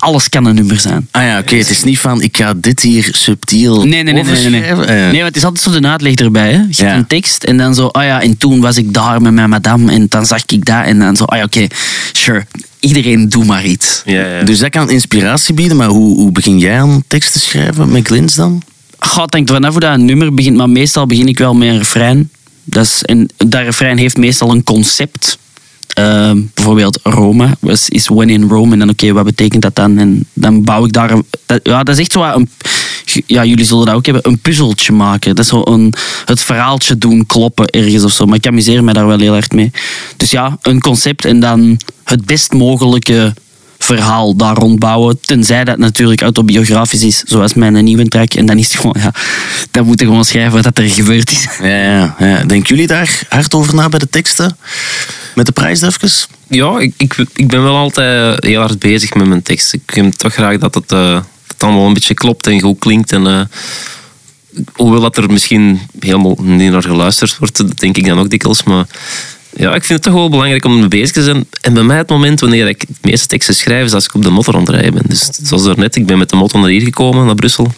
S3: alles kan een nummer zijn.
S2: Ah ja, oké. Het is niet van, ik ga dit hier subtiel
S3: Nee, nee, nee. nee, nee, nee.
S2: ja.
S3: Nee, want het is altijd zo de uitleg erbij. Hè. Je hebt
S2: Ja.
S3: een tekst en dan zo, ah ja, en toen was ik daar met mijn madame en dan zag ik dat en dan zo, ah ja, oké, sure. Iedereen doe maar iets.
S4: Ja, ja.
S2: Dus dat kan inspiratie bieden, maar hoe, hoe begin jij aan teksten schrijven met Glins dan?
S3: Goh, het hangt vanaf hoe dat een nummer begint, maar meestal begin ik wel met een refrein. Dat, is, en dat refrein heeft meestal een concept. Ehm, bijvoorbeeld Roma was, is when in Rome. En dan, oké, wat betekent dat dan? En dan bouw ik daar... Dat, ja, dat is echt zo een... Ja, jullie zullen dat ook hebben. Een puzzeltje maken. Dat is zo een, het verhaaltje doen kloppen ergens of zo. Maar ik amuseer me daar wel heel erg mee. Dus ja, een concept en dan het best mogelijke verhaal daar rond bouwen. Tenzij dat natuurlijk autobiografisch is, zoals mijn nieuwe track. En dan is het gewoon, ja, dan moet je gewoon schrijven wat er gebeurd is.
S2: Ja, ja, ja. Denken jullie daar hard over na bij de teksten? Met de prijsdufjes?
S4: Ja, ik, ik, ik ben wel altijd heel hard bezig met mijn tekst. Ik vind toch graag dat het, eh, het allemaal een beetje klopt en goed klinkt. En, eh, hoewel dat er misschien helemaal niet naar geluisterd wordt, denk ik dan ook dikwijls. Maar ja, ik vind het toch wel belangrijk om mee bezig te zijn. En bij mij het moment wanneer ik het meeste teksten schrijf, is als ik op de motor aan het rijden ben. Dus zoals daarnet, ik ben met de motor naar hier gekomen, naar Brussel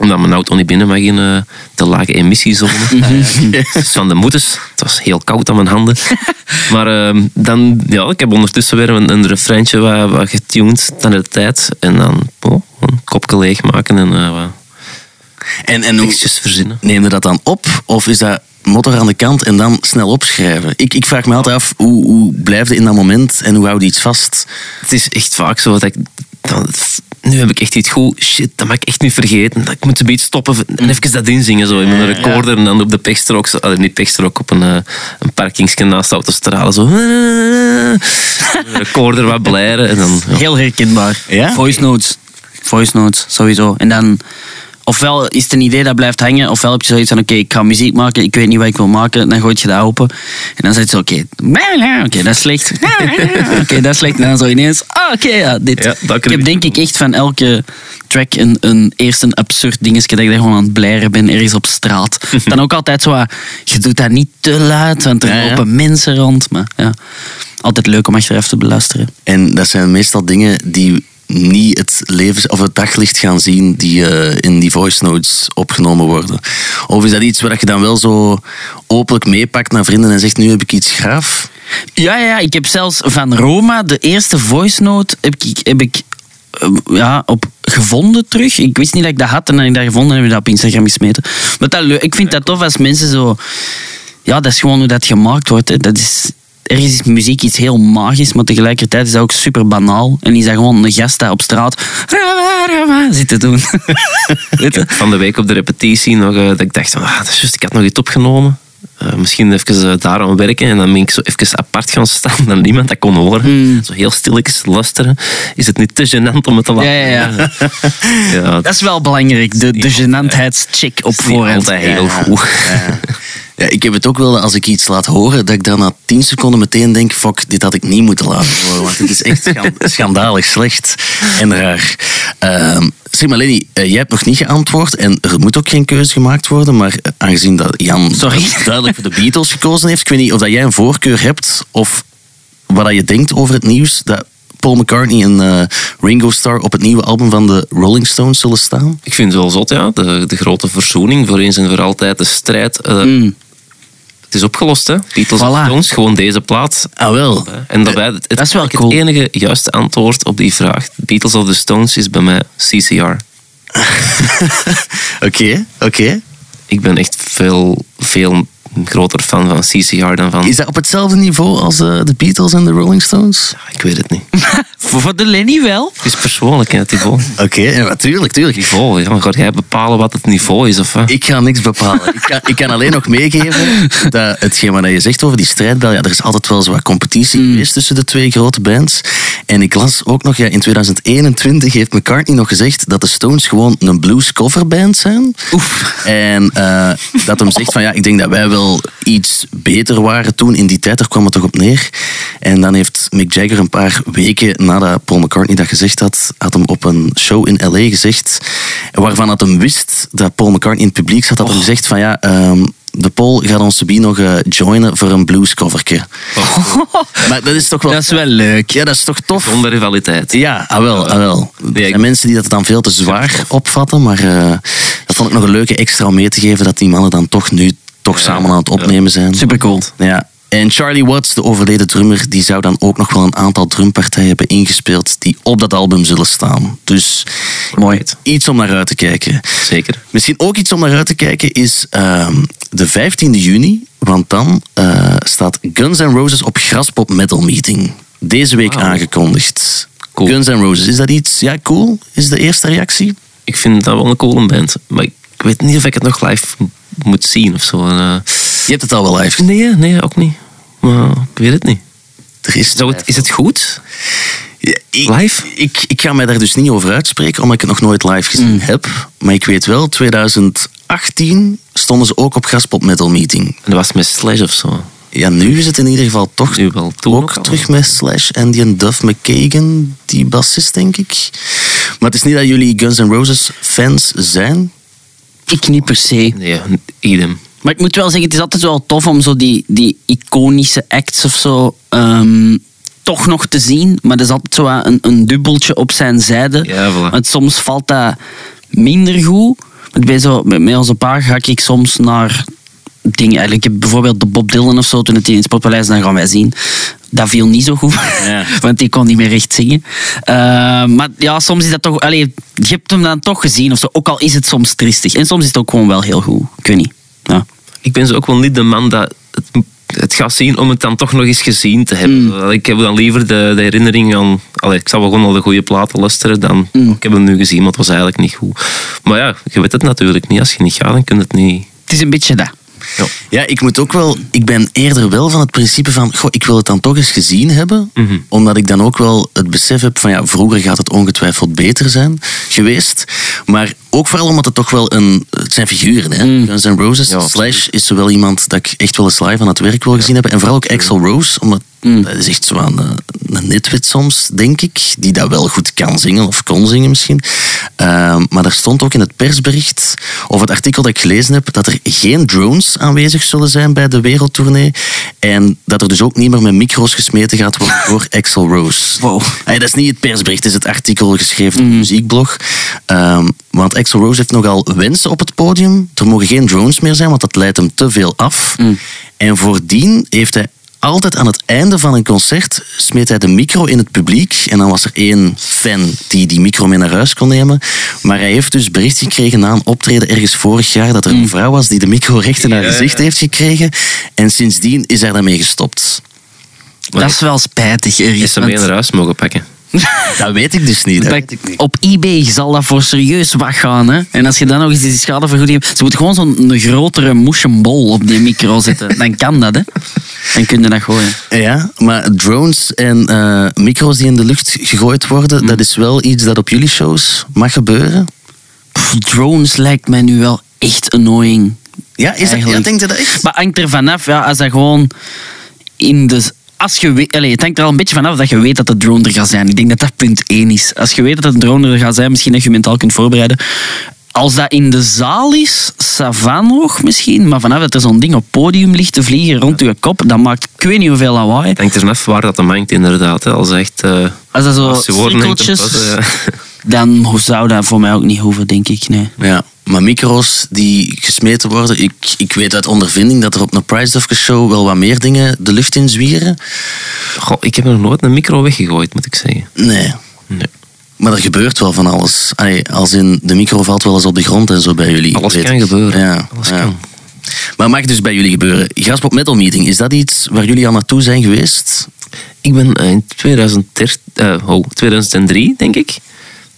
S4: omdat mijn auto niet binnen mag in eh, de lage emissiezone. Dus van de moeders. Het was heel koud aan mijn handen. maar ehm, dan, ja, ik heb ondertussen weer een, een refreintje wat, wat getuned dan de tijd. En dan oh, een kopje leegmaken en wat
S2: En, en hoe
S4: verzinnen.
S2: neem je dat dan op? Of is dat motor aan de kant en dan snel opschrijven? Ik, ik vraag me altijd af, hoe, hoe blijf je in dat moment en hoe houd je iets vast?
S4: Het is echt vaak zo dat ik... Nu heb ik echt iets goed. Shit, dat mag ik echt niet vergeten. Ik moet een beetje stoppen en even dat inzingen. Zo, in mijn recorder en dan op de pechstrook. zo- allee, niet pechstrook, op een, eh, een parkingsje naast de autostrade. Zo. Een recorder wat blijren. En dan, ja.
S3: Heel herkenbaar.
S2: Ja?
S3: Voice notes. Voice notes, sowieso. En dan, ofwel is het een idee dat blijft hangen, ofwel heb je zoiets van, oké, ik ga muziek maken, ik weet niet wat ik wil maken, dan gooi je dat open. En dan zit je zo, oké, oké, dat is slecht. Oké, dat is slecht. En dan zo ineens, ah, oké, ja, dit.
S4: Ja, dat
S3: ik heb denk ik echt van elke track een, een, eerst een absurd dingetje dat ik daar gewoon aan het blaren ben, ergens op straat. dan ook altijd zo, wat, je doet dat niet te luid, want er
S2: Ja, ja.
S3: lopen mensen rond. Maar ja, altijd leuk om achteraf te beluisteren.
S2: En dat zijn meestal dingen die niet het levens of het daglicht gaan zien die eh, in die voice notes opgenomen worden. Of is dat iets waar je dan wel zo openlijk meepakt naar vrienden en zegt nu heb ik iets graaf?
S3: Ja, ja, ik heb zelfs van Roma de eerste voice note heb ik, heb ik eh, ja, op gevonden terug. Ik wist niet dat ik dat had en dan ik dat gevonden en heb ik dat op Instagram gesmeten. Maar dat, ik vind dat tof als mensen zo... Ja, dat is gewoon hoe dat gemaakt wordt. Dat is, ergens is muziek iets heel magisch, maar tegelijkertijd is dat ook super banaal. En is dat gewoon een gast daar op straat Rama, Rama, zit te doen.
S4: Van de week op de repetitie nog, eh, dat ik dacht, van, ah, dat is juist, ik had nog iets opgenomen. Eh, misschien even uh, daar aan werken. En dan ben ik zo even apart gaan staan dat niemand dat kon horen. Zo heel stilletjes luisteren. Is het niet te gênant om het te laten
S3: Ja, ja, ja.
S4: ja,
S3: Dat is wel belangrijk, de, de gênantheidscheck op voorhand.
S4: altijd heel
S2: Ja.
S4: goed.
S2: Ja. Ik heb het ook wel als ik iets laat horen, dat ik dan na 10 seconden meteen denk: fuck, dit had ik niet moeten laten horen. Want het is echt schan- schandalig slecht en raar. Ehm, zeg maar, Lenny, eh, jij hebt nog niet geantwoord en er moet ook geen keuze gemaakt worden. Maar eh, aangezien dat Jan
S3: Sorry.
S2: duidelijk voor de Beatles gekozen heeft, ik weet niet of dat jij een voorkeur hebt of wat dat je denkt over het nieuws dat Paul McCartney en eh, Ringo Starr op het nieuwe album van de Rolling Stones zullen staan.
S4: Ik vind het wel zot, ja. De, de grote verzoening, voor eens en voor altijd de strijd.
S3: Mm.
S4: Het is opgelost, hè. Beatles
S3: Voilà.
S4: Stones, gewoon deze plaat.
S2: Ah wel.
S4: En daarbij, het, het,
S3: Dat is wel
S4: het enige juiste antwoord op die vraag. Beatles of the Stones is bij mij CCR.
S2: Oké, oké.
S4: Ik ben echt veel, veel groter fan van CCR dan van...
S2: Is dat op hetzelfde niveau als eh, de Beatles en de Rolling Stones?
S4: Ik weet het niet.
S3: Voor voor de Lenny wel.
S4: Het is persoonlijk, hè, niveau.
S2: Oké, ja, natuurlijk, tuurlijk.
S4: Niveau, ja. Maar ga jij bepalen wat het niveau is, of?
S2: Ik ga niks bepalen. Ik kan, ik kan alleen nog meegeven dat hetgeen wat je zegt over die strijdbel, ja, er is altijd wel zo wat competitie geweest tussen de twee grote bands. En ik las ook nog, ja, in 2021 heeft McCartney nog gezegd dat de Stones gewoon een blues coverband zijn.
S3: Oef.
S2: En eh, dat hem zegt van ja, ik denk dat wij wel iets beter waren toen in die tijd, daar kwam het toch op neer. En dan heeft Mick Jagger een paar weken nadat Paul McCartney dat gezegd had, had hem op een show in L.A. gezegd, waarvan had hem wist dat Paul McCartney in het publiek zat, had hem gezegd van ja, ehm, de Paul gaat ons bij nog eh, joinen voor een bluescoverke. Maar dat is toch wel...
S3: Dat is wel leuk.
S2: Ja, dat is toch tof?
S4: Zonder rivaliteit.
S2: Ja, ah wel, ah wel. Er zijn mensen die dat dan veel te zwaar opvatten, maar eh, dat vond ik nog een leuke extra om mee te geven, dat die mannen dan toch nu toch samen aan het opnemen zijn.
S3: Super cool.
S2: Ja. En Charlie Watts, de overleden drummer, die zou dan ook nog wel een aantal drumpartijen hebben ingespeeld die op dat album zullen staan. Dus
S3: Mooi.
S2: iets om naar uit te kijken.
S4: Zeker.
S2: Misschien ook iets om naar uit te kijken is ehm, de 15e juni, want dan eh, staat Guns N' Roses op Graspop Metal Meeting. Deze week aangekondigd.
S4: Cool.
S2: Guns N' Roses, is dat iets? Ja, cool. Is de eerste reactie?
S4: Ik vind dat wel een coole band. Maar ik weet niet of ik het nog live moet zien of zo. En, eh,
S2: Je hebt het al wel live gezien.
S4: nee, nee, ook niet. Maar ik weet het niet.
S2: Er is,
S4: het, is het goed?
S2: Ja, ik,
S4: Live?
S2: Ik, ik ga mij daar dus niet over uitspreken, omdat ik het nog nooit live gezien
S3: Mm.
S2: heb. Maar ik weet wel, 2018 stonden ze ook op Graspop Metal Meeting.
S4: En dat was met Slash of zo.
S2: Ja, nu is het in ieder geval toch
S4: Nu wel.
S2: Ook
S4: ook
S2: terug met Slash en die Duff McKagan, die bassist, denk ik. Maar het is niet dat jullie Guns N' Roses fans zijn.
S3: Ik niet per se.
S4: Nee, idem.
S3: Maar ik moet wel zeggen, het is altijd wel tof om zo die, die iconische acts of zo ehm, toch nog te zien. Maar dat is altijd zo een, een dubbeltje op zijn zijde.
S4: Ja, voilà.
S3: Want soms valt dat minder goed. Bij zo, met, onze pa ga ik soms naar dingen. Eigenlijk, ik heb bijvoorbeeld de Bob Dylan of zo, toen het in het Sportpaleis, dan gaan wij zien. Dat viel niet zo goed,
S2: Ja.
S3: want die kon niet meer recht zingen. Eh, maar ja, soms is dat toch... Allee, je hebt hem dan toch gezien of zo, ook al is het soms tristig. En soms is het ook gewoon wel heel goed. Ik weet niet. Ja.
S4: Ik ben zo ook wel niet de man dat het, het gaat zien om het dan toch nog eens gezien te hebben. Ik heb dan liever de, de herinnering aan... Allee, ik zal wel gewoon al de goede platen luisteren dan... Ik heb hem nu gezien, maar het was eigenlijk niet goed. Maar ja, je weet het natuurlijk niet. Als je niet gaat, dan kun je het niet...
S3: Het is een beetje dat.
S4: Ja.
S2: Ja, ik moet ook wel. Ik ben eerder wel van het principe van. Goh, ik wil het dan toch eens gezien hebben.
S4: Mhm.
S2: Omdat ik dan ook wel het besef heb van ja, vroeger gaat het ongetwijfeld beter zijn geweest. Maar ook vooral omdat het toch wel een. Het zijn figuren, hè? Guns N' Roses.
S4: Ja,
S2: Slash is zo wel iemand dat ik echt wel eens live aan het werk wil gezien hebben. En vooral ook Axel Rose, omdat dat is echt zo een, een nitwit soms, denk ik. Die dat wel goed kan zingen of kon zingen misschien. Ehm, maar er stond ook in het persbericht, of het artikel dat ik gelezen heb, dat er geen drones aanwezig zullen zijn bij de wereldtournee. En dat er dus ook niet meer met micro's gesmeten gaat worden voor Axel Rose.
S3: Wow.
S2: Hey, dat is niet het persbericht, het is het artikel geschreven op een muziekblog. Ehm, want Axel Rose heeft nogal wensen op het podium. Er mogen geen drones meer zijn, want dat leidt hem te veel af. En voordien heeft hij altijd aan het einde van een concert smeet hij de micro in het publiek. En dan was er één fan die die micro mee naar huis kon nemen. Maar hij heeft dus bericht gekregen na een optreden ergens vorig jaar dat er een vrouw was die de micro recht in haar gezicht heeft gekregen. En sindsdien is hij daarmee gestopt.
S3: Dat is wel spijtig.
S4: Is
S3: ergens,
S4: ze mee naar huis mogen pakken.
S2: Dat weet ik dus niet. Dat
S3: bij-
S2: weet ik niet.
S3: op eBay zal dat voor serieus wat gaan. Hè? En als je dan nog eens die schadevergoeding hebt... Ze moeten gewoon zo'n grotere moesjenbol op die micro zetten. Dan kan dat, hè. Dan kun je dat gooien.
S2: Ja, maar drones en eh, micro's die in de lucht gegooid worden, dat is wel iets dat op jullie shows mag gebeuren.
S3: Pff, drones lijkt mij nu wel echt annoying.
S2: Ja, is dat, ja, denk je dat echt?
S3: Maar hangt er vanaf, ja, als dat gewoon in de... Als je weet, allez, het hangt er al een beetje vanaf dat je weet dat de drone er gaat zijn. Ik denk dat dat punt één is. Als je weet dat de drone er gaat zijn, misschien dat je je mentaal kunt voorbereiden. Als dat in de zaal is, savan nog misschien. Maar vanaf dat er zo'n ding op podium ligt te vliegen rond je kop, dat maakt ik weet niet hoeveel lawaai.
S4: Het hangt er vanaf waar dat hem hangt, inderdaad. hè. Als echt... eh,
S3: Als dat zo
S4: als dan
S3: cirkeltjes,
S4: eh,
S3: dan zou dat voor mij ook niet hoeven, denk ik. Nee.
S2: Ja, maar micro's die gesmeten worden, ik, ik weet uit ondervinding dat er op een Price Dufke show wel wat meer dingen de lucht in zwieren.
S4: Goh, ik heb nog nooit een micro weggegooid, moet ik zeggen.
S2: Nee,
S4: Nee.
S2: maar er gebeurt wel van alles. Allee, als in, de micro valt wel eens op de grond en zo bij jullie.
S4: Alles
S2: weet
S4: kan
S2: ik.
S4: gebeuren.
S2: Ja,
S4: Alles
S2: ja.
S4: kan.
S2: Maar mag dus bij jullie gebeuren. Graspop Metal Meeting, is dat iets waar jullie al naartoe zijn geweest?
S4: Ik ben eh, in 2013, eh, oh, 2003, denk ik.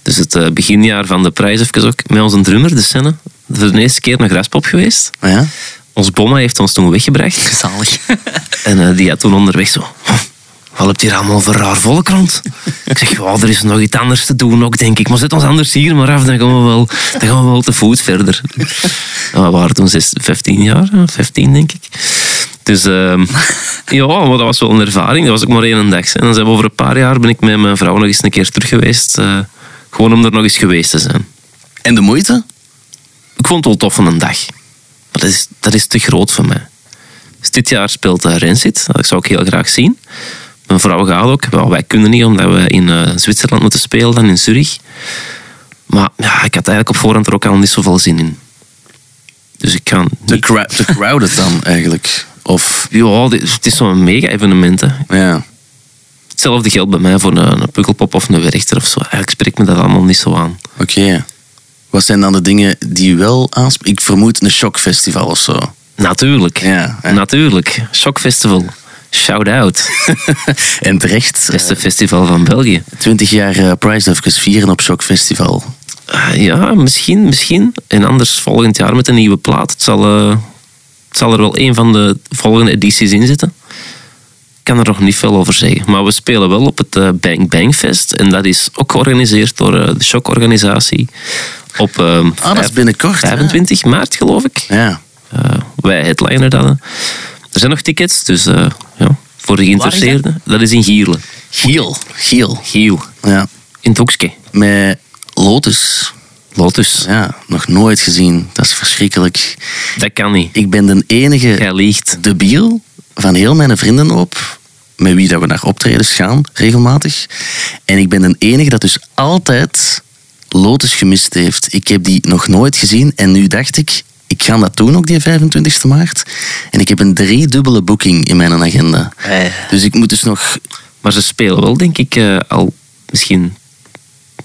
S4: Dus het eh, beginjaar van de prijs even ook. Met onze drummer, de scène. Voor de eerste keer naar Graspop geweest.
S2: Ah Ja,
S4: Ons bomma heeft ons toen weggebracht.
S2: zalig.
S4: En eh, die had toen onderweg zo... "Oh, Wat heb je hier allemaal voor raar volk rond? Ik zeg, ja, er is nog iets anders te doen ook, denk ik. Maar zet ons anders hier maar af, dan gaan we wel, dan gaan we wel te voet verder. En we waren toen zes- 15 jaar, ja, 15 denk ik. Dus ehm, ja, maar dat was wel een ervaring. Dat was ook maar één dag. En dan zijn we over een paar jaar ben ik met mijn vrouw nog eens een keer terug geweest. eh, gewoon om er nog eens geweest te zijn.
S2: En de moeite?
S4: Ik vond het wel tof van een dag. Maar dat is, dat is te groot voor mij. Dus dit jaar speelt uh, Rensit. Dat zou ik heel graag zien. Mijn vrouw gaat ook. Wel, wij kunnen niet, omdat we in eh, Zwitserland moeten spelen, dan in Zurich. Maar ja, ik had eigenlijk op voorhand er ook al niet zoveel zin in. Dus ik ga
S2: Te, crowded dan eigenlijk. Of,
S4: Ja, het is zo'n mega-evenement. hè.
S2: ja.
S4: Hetzelfde geldt bij mij voor een, een pukkelpop of een werchter of zo. Eigenlijk spreekt me dat allemaal niet zo aan.
S2: Oké. Wat zijn dan de dingen die wel aanspreken? Ik vermoed een shockfestival of zo.
S4: Natuurlijk.
S2: Ja, hè.
S4: Natuurlijk. Shockfestival. Shout out.
S2: en terecht,
S4: Beste festival van België.
S2: 20 jaar eh, Prize vieren op Shockfestival.
S4: Ah, ja, misschien, misschien. En anders volgend jaar met een nieuwe plaat. Het zal, eh, het zal er wel een van de volgende edities in zitten. Ik kan er nog niet veel over zeggen. Maar we spelen wel op het eh, Bang Bang Fest. En dat is ook georganiseerd door eh, de Shock-organisatie. Op
S2: Ah, dat is
S4: vijf-
S2: binnenkort. hè?
S4: 25 maart, geloof ik.
S2: Ja.
S4: Eh, wij headliner dat. hè. Er zijn nog tickets, dus ja, voor de geïnteresseerden. Dat? is in Gierle.
S2: Giel. Giel.
S4: Giel.
S2: Ja.
S4: In het.
S2: Met Lotus.
S4: Lotus.
S2: Ja, nog nooit gezien. Dat is verschrikkelijk.
S4: Dat kan niet.
S2: Ik ben de enige
S4: Jij liegt.
S2: debiel van heel mijn vriendenhoop met wie dat we naar optredens gaan, regelmatig. En ik ben de enige dat dus altijd Lotus gemist heeft. Ik heb die nog nooit gezien en nu dacht ik, ik ga dat doen ook die 25 maart. En ik heb een driedubbele boeking in mijn agenda. Dus ik moet dus nog...
S4: Maar ze spelen wel, denk ik, eh, al misschien...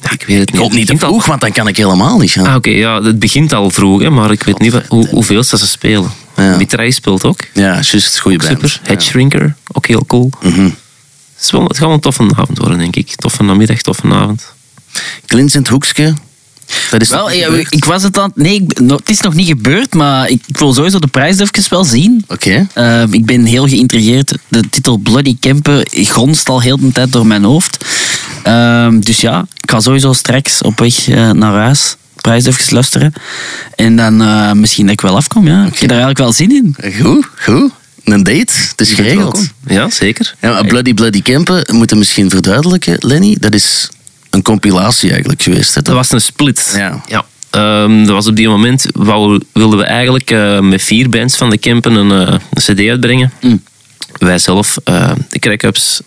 S4: Ja, ik weet het
S2: Ik
S4: niet.
S2: hoop niet te
S4: al-
S2: vroeg, want dan kan ik helemaal niet gaan.
S4: Ah, oké, ja, het begint al vroeg, hè, maar ik weet niet wat, hoe, hoeveel ze spelen.
S2: Ja.
S4: Speelt ook.
S2: Ja, juist, goede band.
S4: Super. Hedge Shrinker, ook heel cool.
S2: Mhm.
S4: Het, is wel, het gaat wel een toffe avond worden, denk ik. Toffe namiddag, toffe avond.
S2: Clint in het hoekje. Dat is
S3: Wel,
S2: nog
S3: ja,
S2: gebeurd.
S3: ik was het aan... Nee, ik, no- het is nog niet gebeurd, maar ik, ik wil sowieso de prijs even wel zien.
S2: Oké.
S3: Eh, ik ben heel geïntrigeerd. De titel Bloody Kempen gonst al heel de tijd door mijn hoofd. Ehm, dus ja, ik ga sowieso straks op weg eh, naar huis. Prijs even luisteren. En dan eh, misschien dat ik wel afkom. Ja. Ik heb daar eigenlijk wel zin in.
S2: Goed, goed. Een date, het is geregeld.
S4: Ja, zeker.
S2: Ja, maar Bloody Bloody Campen, moeten misschien verduidelijken, Lenny. Dat is een compilatie eigenlijk geweest. Hè?
S4: Dat was een split.
S2: Ja.
S4: Ehm, dat was op die moment, wou, wilden we eigenlijk eh, met vier bands van de Kempen een, eh, een cd uitbrengen.
S3: Mm.
S4: Wij zelf, eh, de Crack-Ups,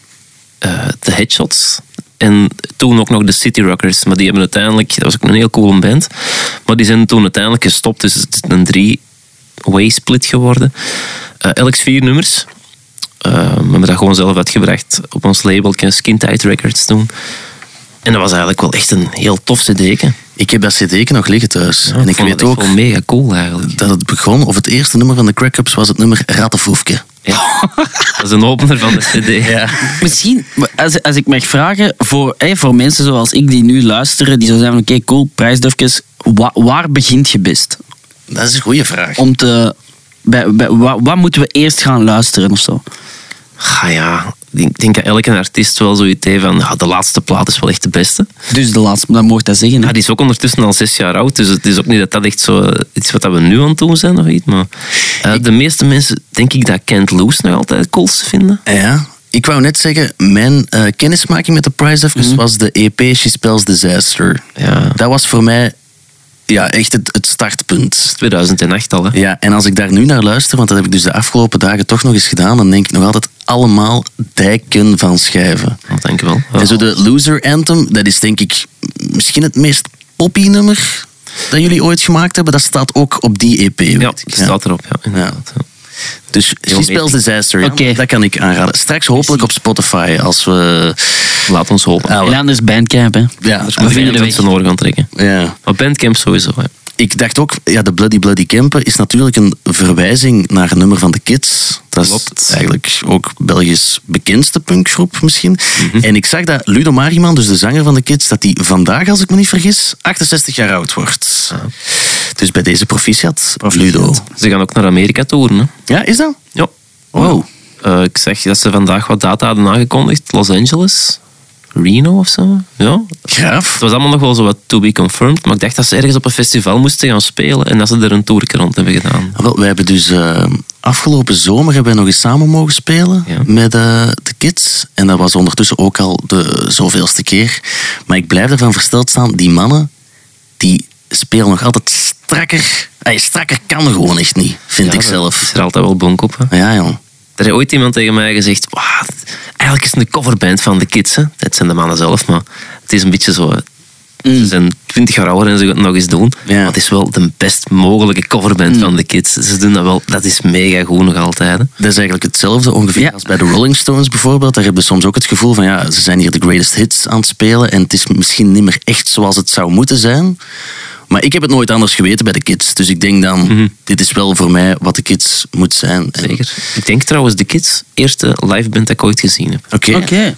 S4: eh, de Headshots en toen ook nog de City Rockers. Maar die hebben uiteindelijk, dat was ook een heel coole band, maar die zijn toen uiteindelijk gestopt. Dus het is een drie-way split geworden. Eh elk vier nummers. Eh, we hebben dat gewoon zelf uitgebracht op ons label, Skin Tight Records toen. En dat was eigenlijk wel echt een heel tof cd'tje.
S2: Ik heb dat cd nog liggen thuis. en ik
S4: vond
S2: weet ook
S4: wel mega cool eigenlijk.
S2: dat het begon, of het eerste nummer van de Crack-Ups was het nummer Rattenfoefke.
S4: Ja. Dat is een opener van de cd.
S2: Ja.
S3: Misschien, als, als ik mag vragen, voor, voor mensen zoals ik die nu luisteren, die zo zijn van oké, cool, prijsdufjes, wa- waar begint je best?
S2: Dat is een goede vraag.
S3: Om te, bij, bij, wa- wat moeten we eerst gaan luisteren of zo?
S4: Ah ja, ik denk, dat elke artiest wel zoiets heeft van, ja, de laatste plaat is wel echt de beste.
S3: Dus de laatste, dat mocht dat zeggen. hè?
S4: Ja, die is ook ondertussen al zes jaar oud, dus het is ook niet dat dat echt zo eh, iets wat we nu aan het doen zijn of iets. Maar eh, de meeste mensen, denk ik, dat Can't Lose nog altijd het coolste vinden.
S2: Ja, ik wou net zeggen, mijn eh, kennismaking met de Price even was de EP She Spells Disaster.
S4: Ja.
S2: Dat was voor mij ja, echt het, het startpunt.
S4: 2008 al, hè.
S2: Ja, en als ik daar nu naar luister, want dat heb ik dus de afgelopen dagen toch nog eens gedaan, dan denk ik nog altijd allemaal dijken van schijven.
S4: Dat denk ik wel. Ja.
S2: En zo de Loser Anthem, dat is denk ik misschien het meest poppy nummer dat jullie ooit gemaakt hebben. Dat staat ook op die EP.
S4: Ja, die staat erop, ja. inderdaad, ja.
S2: Dus She Spells. Disaster, ja,
S3: Oké.
S2: dat kan ik aanraden. Straks hopelijk op Spotify als we...
S4: Laat ons hopen.
S2: Ah,
S3: En anders Bandcamp, hè.
S2: Ja,
S4: Anders
S3: we vinden de
S4: het
S3: weg.
S4: zijn oren gaan trekken.
S2: ja.
S4: Maar Bandcamp sowieso, hè.
S2: Ik dacht ook, ja, de Bloody Bloody Kempen is natuurlijk een verwijzing naar een nummer van de Kids. Dat is
S4: Klopt.
S2: eigenlijk ook Belgisch bekendste punkgroep misschien.
S4: Mhm.
S2: En ik zag dat Ludo Mariman, dus de zanger van de Kids, dat die vandaag, als ik me niet vergis, 68 jaar oud wordt. Dus bij deze proficiat, Ludo.
S4: Ze gaan ook naar Amerika toeren, hè.
S2: Ja, is dat?
S4: Ja.
S2: Wow.
S4: Eh, ik zeg dat ze vandaag wat data hadden aangekondigd. Los Angeles, Reno of zo. Ja.
S2: Graaf.
S4: Het was allemaal nog wel zo wat to be confirmed. Maar ik dacht dat ze ergens op een festival moesten gaan spelen. En dat ze er een toerke rond hebben gedaan.
S2: Wel, wij hebben dus eh, afgelopen zomer hebben wij nog eens samen mogen spelen
S4: Ja.
S2: met eh, de kids. En dat was ondertussen ook al de zoveelste keer. Maar ik blijf ervan versteld staan, die mannen, die spelen nog altijd strakker. Ey, strakker kan gewoon echt niet, vind
S4: Ja,
S2: ik zelf.
S4: is er altijd wel bonk op. Hè.
S2: Ja, jong.
S4: Er heeft ooit iemand tegen mij gezegd... "Wauw, eigenlijk is het een coverband van de kids. Hè. Dat zijn de mannen zelf, maar het is een beetje zo... Ze zijn 20 jaar ouder en ze gaan het nog eens doen.
S2: Ja.
S4: Maar het is wel de best mogelijke coverband van de kids. Ze doen dat wel... Dat is mega goed nog altijd. Hè.
S2: Dat is eigenlijk hetzelfde ongeveer
S3: Ja.
S2: als bij de Rolling Stones bijvoorbeeld. Daar heb je soms ook het gevoel van, ja, ze zijn hier de greatest hits aan het spelen en het is misschien niet meer echt zoals het zou moeten zijn. Maar ik heb het nooit anders geweten bij de kids. Dus ik denk dan, dit is wel voor mij wat de kids moet zijn. En-
S4: Zeker. Ik denk trouwens de kids eerste live band dat ik ooit gezien heb.
S2: Oké.
S3: Oké.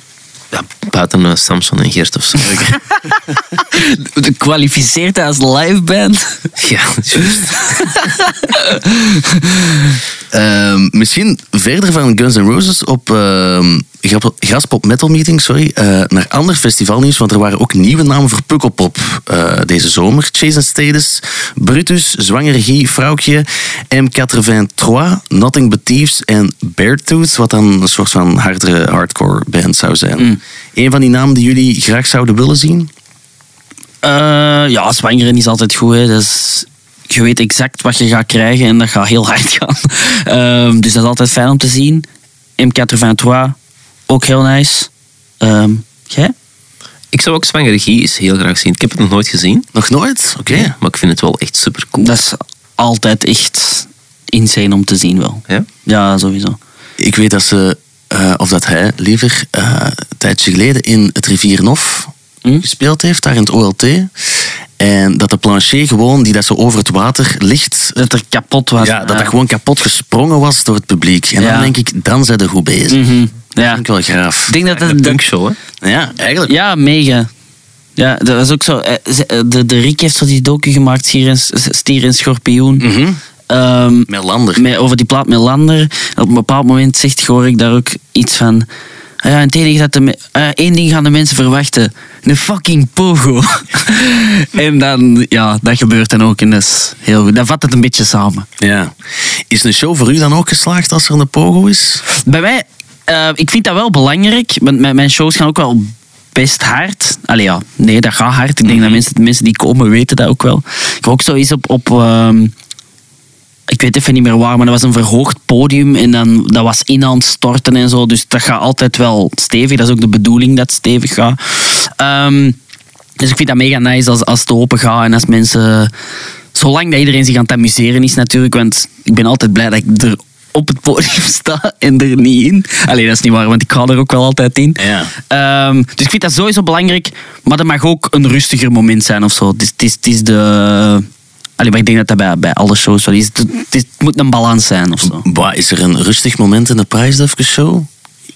S4: Ja, buiten eh, Samson en Geert of zo.
S3: Kwalificeert hij als liveband?
S4: ja, juist.
S2: Ehm, misschien verder van Guns N' Roses op Grap- Graspop Metal Meeting, sorry, eh, naar ander festivalnieuws, want er waren ook nieuwe namen voor Pukkelpop eh, deze zomer. Chase and Status, Brutus, Zwangere Vrouwtje, M83, Nothing But Thieves en Beartooth, wat dan een soort van hardere hardcore band zou zijn. Een van die namen die jullie graag zouden willen zien?
S3: Eh, ja, zwangeren is altijd goed. Hè. Dat is, je weet exact wat je gaat krijgen en dat gaat heel hard gaan. Ehm, dus dat is altijd fijn om te zien. M83, ook heel nice. Ehm, jij?
S4: Ik zou ook Zwangere Guy eens heel graag zien. Ik heb het nog nooit gezien.
S2: Nog nooit? Oké.
S4: Maar ik vind het wel echt super cool.
S3: Dat is altijd echt insane om te zien wel.
S4: Ja?
S3: Ja, sowieso.
S2: Ik weet dat ze, eh, of dat hij liever, eh, een tijdje geleden in het Rivierenhof
S3: Hm?
S2: gespeeld heeft, daar in het OLT. En dat de plancher gewoon, die dat zo over het water ligt,
S3: Dat er kapot was.
S2: ja, dat dat gewoon kapot gesprongen was door het publiek. En
S3: Ja.
S2: dan denk ik, dan zijn ze goed bezig.
S3: Mhm.
S2: Dat
S3: Ja.
S2: vind ik wel graaf.
S3: Ik denk dat,
S4: Een
S3: dat, dat-
S4: punkshow, hè?
S2: Ja, eigenlijk.
S3: Ja, mega. Ja, dat was ook zo. eh, eh, De, de Rick heeft zo die docu gemaakt, Stier en, Stier en Schorpioen.
S2: Mhm.
S3: Ehm,
S2: Met Lander.
S3: met, over die plaat met Lander. En op een bepaald moment zegt, hoor ik daar ook iets van. "Ah Ja, het enige dat de ah, één ding gaan de mensen verwachten. Een fucking pogo. en dan, ja, dat gebeurt dan ook. En dat is heel goed. Dat vat het een beetje samen.
S2: Ja. Is een show voor u dan ook geslaagd als er een pogo is?
S3: Bij mij, eh, ik vind dat wel belangrijk. Want mijn, shows gaan ook wel best hard. Allee ja, nee, dat gaat hard. Ik denk dat mensen, de mensen die komen weten dat ook wel. Ik heb ook zoiets op... op ehm, ik weet even niet meer waar, maar dat was een verhoogd podium en dan, dat was in aan het storten en zo. Dus dat gaat altijd wel stevig. Dat is ook de bedoeling dat het stevig gaat. Ehm, dus ik vind dat mega nice als, als het open gaat en als mensen... Zolang dat iedereen zich aan het amuseren is natuurlijk. Want ik ben altijd blij dat ik er op het podium sta en er niet in. Alleen dat is niet waar, want ik ga er ook wel altijd in.
S2: Ja.
S3: Ehm, dus ik vind dat sowieso belangrijk. Maar dat mag ook een rustiger moment zijn of zo. Het is, het is, het is de... Allee, maar ik denk dat dat bij, bij alle shows wel is. Het, moet een balans zijn of zo.
S2: Bah, is er een rustig moment in de Prijsdufke show?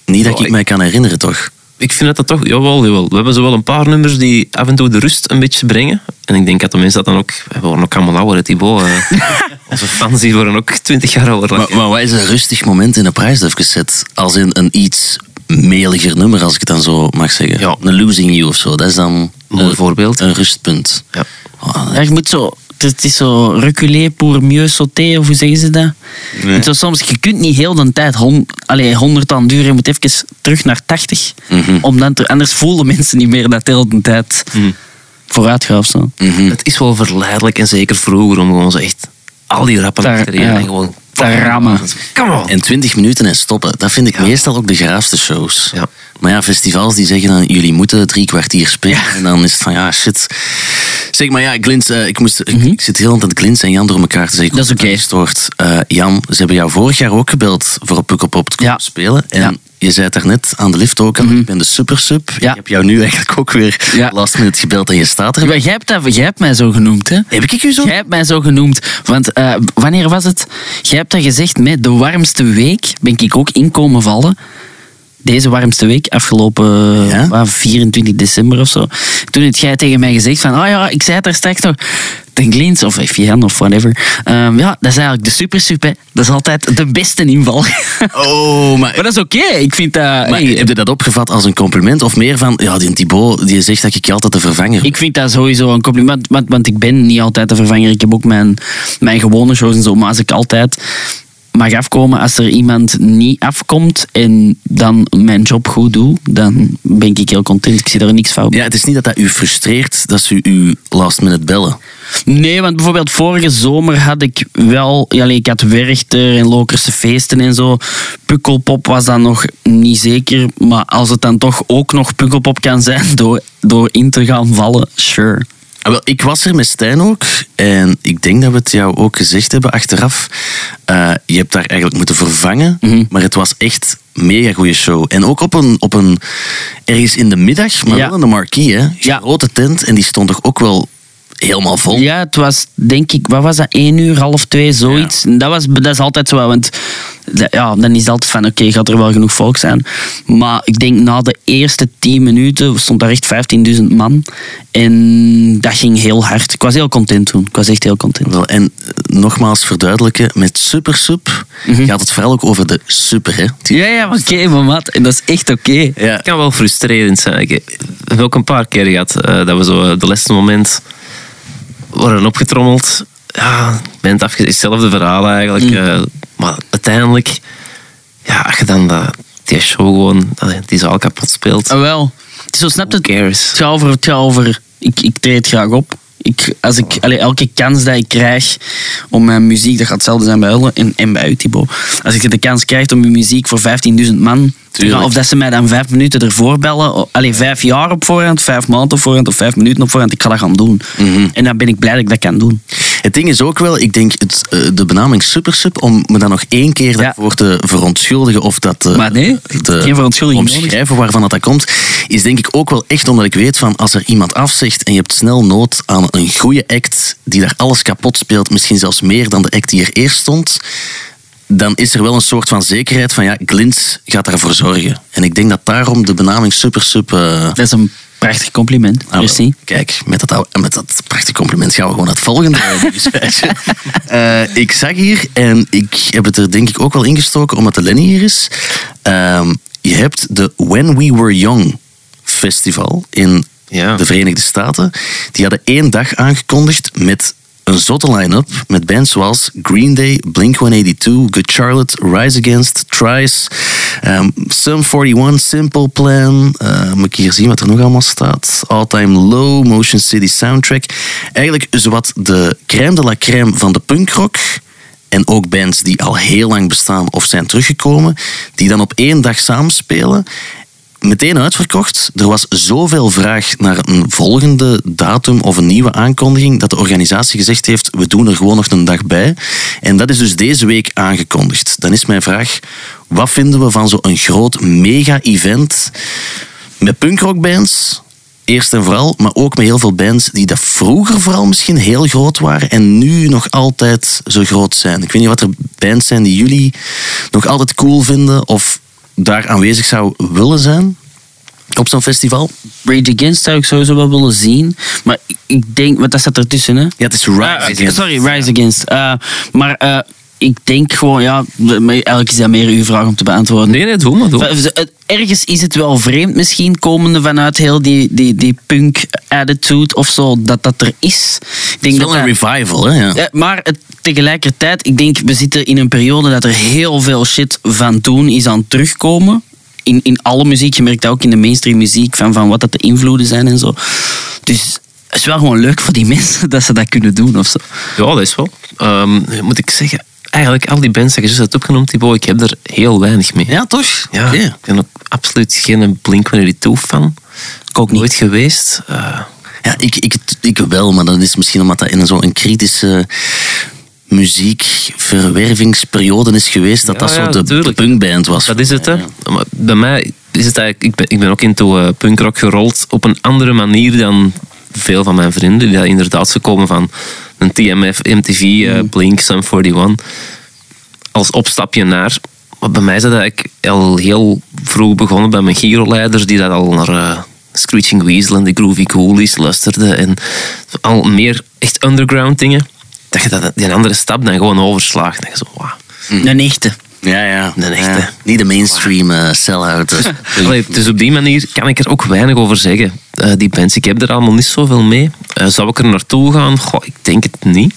S2: Niet dat
S4: Oh,
S2: ik
S4: ik-
S2: mij kan herinneren, toch?
S4: Ik vind dat dat toch... Jawel, jawel. We hebben zo wel een paar nummers die af en toe de rust een beetje brengen. En ik denk dat de mensen dat dan ook... We worden ook allemaal ouder, Thibaut. eh. Onze fans die worden ook twintig jaar ouder.
S2: Maar, maar wat is een rustig moment in een Prijsdufke set? Als in een iets meliger nummer, als ik het dan zo mag zeggen.
S4: Ja.
S2: Een Losing You of zo. Dat is dan
S4: Mooi
S2: een-
S4: voorbeeld.
S2: Een rustpunt.
S4: Ja.
S2: Oh,
S3: Ja, je moet zo... Het is zo reculer pour mieux sauter, of hoe zeggen ze dat?
S2: Nee.
S3: Is soms, je kunt niet heel de tijd hon, allee, 100 aan duren. Je moet even terug naar 80.
S2: Mhm.
S3: om dan te- anders voelen mensen niet meer dat de hele tijd
S4: Mhm.
S3: vooruit gaat of zo.
S2: mhm.
S4: Het is wel verleidelijk en zeker vroeger om gewoon zo echt al die rappen
S3: Daar-
S4: achterin
S3: ja.
S4: en gewoon...
S3: Te rammen.
S2: En 20 minuten en stoppen. Dat vind ik meestal ook de graafste shows.
S4: Ja.
S2: Maar ja, festivals die zeggen dan, jullie moeten drie kwartier spelen. En dan is het van, ja, shit. Zeg maar, ja, Glins, eh, ik, moest, ik, ik zit heel aan het Glins en Jan door elkaar te zeggen.
S3: Mhm. Dat is oké.
S2: Gestoord. Eh, Jan, ze hebben jou vorig jaar ook gebeld voor op Pukkelpop te komen
S3: Ja.
S2: spelen. En
S3: Ja. Mhm.
S2: je zei het daarnet aan de lift ook al, ik ben de super sub.
S3: Ja.
S2: Ik heb jou nu eigenlijk ook weer last minute gebeld en je staat er.
S3: Jij hebt, dat, jij hebt mij zo genoemd, hè?
S2: Heb ik u zo?
S3: Jij hebt mij zo genoemd. Want eh, wanneer was het? Jij hebt dat gezegd met de warmste week. Ben ik ook inkomen vallen. Deze warmste week, afgelopen
S2: Ja?
S3: wat, 24 december of zo. Toen heb jij tegen mij gezegd van, oh ja, ik zei het daar straks nog. De Glins of FJN of whatever. Ehm, ja, dat is eigenlijk de super super. Dat is altijd de beste inval.
S2: Oh, maar...
S3: maar dat is oké. Ik vind dat...
S2: Maar
S3: hey,
S2: heb je dat opgevat als een compliment? Of meer van, ja, die Thibaut die zegt dat ik je altijd de vervanger ben?
S3: Ik vind dat sowieso een compliment, want, want ik ben niet altijd de vervanger. Ik heb ook mijn, mijn gewone shows en zo. Maar als ik altijd mag afkomen, als er iemand niet afkomt en dan mijn job goed doe, dan ben ik heel content. Ik zie daar niks fout.
S2: Ja, het is niet dat dat u frustreert dat ze u last minute bellen.
S3: Nee, want bijvoorbeeld vorige zomer had ik wel... Ja, ik had Werchter en Lokerse feesten en zo. Pukkelpop was dan nog niet zeker. Maar als het dan toch ook nog Pukkelpop kan zijn door, door in te gaan vallen, sure.
S2: Ah, wel, ik was er met Stijn ook. En ik denk dat we het jou ook gezegd hebben achteraf. Eh, je hebt daar eigenlijk moeten vervangen.
S3: Mhm.
S2: Maar het was echt een mega goede show. En ook op een, op een... Ergens in de middag, maar
S3: Ja.
S2: wel in de marquee, hè.
S3: Ja.
S2: Grote tent. En die stond toch ook wel helemaal vol.
S3: Ja, het was denk ik, wat was dat, één uur, half twee, zoiets. Dat, was, dat is altijd zo, want ja, dan is het altijd van, oké, gaat er wel genoeg volk zijn. Maar ik denk na de eerste tien minuten stond daar echt 15.000 man. En dat ging heel hard. Ik was heel content toen. Ik was echt heel content.
S2: Wel, en eh, nogmaals verduidelijken, met Super Sub gaat het vooral ook over de super, hè.
S3: Ja, ja, oké, maar maat, en dat is echt oké.
S2: Ja.
S4: Het kan wel frustrerend zijn. Ik we hebben ook een paar keer gehad eh, dat we zo de laatste moment worden opgetrommeld. Ja, bent afge... Hetzelfde verhaal eigenlijk.
S3: Mm.
S4: eh, maar uiteindelijk, ja, als je dan dat, die show gewoon, die zaal kapot speelt.
S3: Ah, wel. Het is zo, snap je
S4: Who
S3: het?
S4: cares?
S3: Het gaat over, het gaat over ik, ik treed graag op. Ik, als ik, allee, elke kans dat ik krijg om mijn muziek, dat gaat hetzelfde zijn bij Hulle en, en bij u, Thibaut. Als ik de kans krijg om mijn muziek voor 15.000 man
S2: Tuurlijk.
S3: of dat ze mij dan vijf minuten ervoor bellen, allee, vijf jaar op voorhand, vijf maanden op voorhand of vijf minuten op voorhand, ik ga dat gaan doen.
S2: Mhm.
S3: En dan ben ik blij dat ik dat kan doen.
S2: Het ding is ook wel, ik denk het, eh, de benaming supersub, om me dan nog één keer daarvoor te verontschuldigen of dat eh,
S3: Maar nee,
S2: te
S3: geen verontschuldiging nodig.
S2: omschrijven waarvan dat, dat komt, is denk ik ook wel echt omdat ik weet van als er iemand afzegt en je hebt snel nood aan een goede act die daar alles kapot speelt, misschien zelfs meer dan de act die er eerst stond, dan is er wel een soort van zekerheid van ja, Glins gaat daarvoor zorgen. En ik denk dat daarom de benaming supersub... eh,
S3: Dat is een prachtig compliment.
S2: Ah. Kijk, met dat, met dat prachtige compliment gaan we gewoon naar het volgende nieuwsfeitje. Eh, ik zag hier, en ik heb het er denk ik ook wel ingestoken omdat de Lenny hier is. Ehm, je hebt de When We Were Young Festival in
S4: Ja.
S2: de Verenigde Staten. Die hadden één dag aangekondigd met een zotte line-up met bands zoals Green Day, Blink-182, Good Charlotte, Rise Against, Trice, ehm, Sum 41, Simple Plan. eh, moet ik hier zien wat er nog allemaal staat? All Time Low, Motion City Soundtrack. Eigenlijk zowat de crème de la crème van de punkrock. En ook bands die al heel lang bestaan of zijn teruggekomen, die dan op één dag samenspelen meteen uitverkocht. Er was zoveel vraag naar een volgende datum of een nieuwe aankondiging dat de organisatie gezegd heeft, we doen er gewoon nog een dag bij. En dat is dus deze week aangekondigd. Dan is mijn vraag, wat vinden we van zo'n groot mega-event met punkrockbands? Eerst en vooral, maar ook met heel veel bands die dat vroeger vooral misschien heel groot waren en nu nog altijd zo groot zijn. Ik weet niet wat er bands zijn die jullie nog altijd cool vinden of daar aanwezig zou willen zijn op zo'n festival.
S3: Rage Against zou ik sowieso wel willen zien. Maar ik- denk, want dat staat ertussen, hè?
S2: Ja, het is Rise
S3: Ah,
S2: Against.
S3: sorry, Rise Against. Eh, maar eh, ik denk gewoon, ja, eigenlijk is dat meer uw vraag om te beantwoorden.
S4: Nee, nee, doe maar. Doe.
S3: Ergens is het wel vreemd misschien, komende vanuit heel die, die, die punk attitude of zo, dat dat er is. Ik denk
S2: Het is
S3: dat
S2: wel een
S3: dat-
S2: revival, hè? Ja.
S3: ja, maar het- tegelijkertijd, ik denk, we zitten in een periode dat er heel veel shit van toen is aan terugkomen. In, in alle muziek, je merkt dat ook in de mainstream muziek, van, van wat dat de invloeden zijn en zo. Dus het is wel gewoon leuk voor die mensen dat ze dat kunnen doen of zo.
S4: Ja, dat is wel. Ehm, moet ik zeggen, eigenlijk al die bands dat je juist hebt opgenoemd, Thibaut, ik heb er heel weinig mee.
S2: Ja, toch?
S4: Ja, ik ben ook absoluut geen Blink-182 fan. Ik ook nooit geweest. Eh,
S2: Ja, ik, ik, ik wel, maar dat is misschien omdat dat in zo'n kritische muziekverwervingsperiode is geweest, dat
S4: Ja,
S2: dat zo
S4: ja,
S2: de, punkband was.
S4: dat is het, hè. Maar bij mij is het eigenlijk... Ik ben, ik ben ook into eh, punkrock gerold op een andere manier dan veel van mijn vrienden, die inderdaad zo komen van een TMF, MTV, eh, Blink, Sum 41. Als opstapje naar... Maar bij mij is dat eigenlijk al heel vroeg begonnen bij mijn Giro-leiders, die dat al naar... eh, Screeching Weasel en de Groovy Coolies luisterden. En al meer echt underground dingen. Dat je dat, die andere stap dan gewoon overslaagt. Dat je zo, wauw.
S3: Een echte.
S2: Ja, ja.
S4: Een echte.
S2: Ja. Niet de mainstream eh, sell-out.
S4: Allee, dus op die manier kan ik er ook weinig over zeggen. Eh, die bands, ik heb er allemaal niet zoveel mee. Eh, zou ik er naartoe gaan? Goh, ik denk het niet.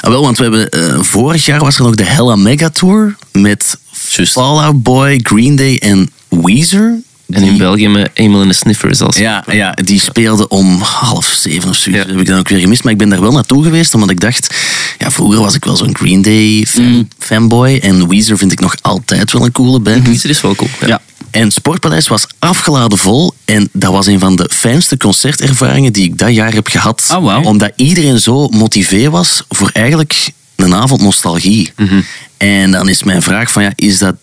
S2: Ah, wel, want we hebben, eh, vorig jaar was er nog de Hella Mega Tour met
S4: Juist.
S2: Fall Out Boy, Green Day en Weezer.
S4: En in België met Emil en de Sniffers als
S2: Ja, ja, die speelde om half zeven of zoiets.
S4: Ja.
S2: Dat heb ik dan ook weer gemist. Maar ik ben daar wel naartoe geweest, omdat ik dacht... Ja, vroeger was ik wel zo'n Green Day fan,
S3: Mm.
S2: fanboy. En Weezer vind ik nog altijd wel een coole band.
S4: Weezer is wel cool.
S3: Ja.
S2: En Sportpaleis was afgeladen vol. En dat was een van de fijnste concertervaringen die ik dat jaar heb gehad.
S3: Oh, wauw.
S2: Omdat iedereen zo motivé was voor eigenlijk een avond nostalgie.
S3: Mhm.
S2: En dan is mijn vraag van, ja, is dat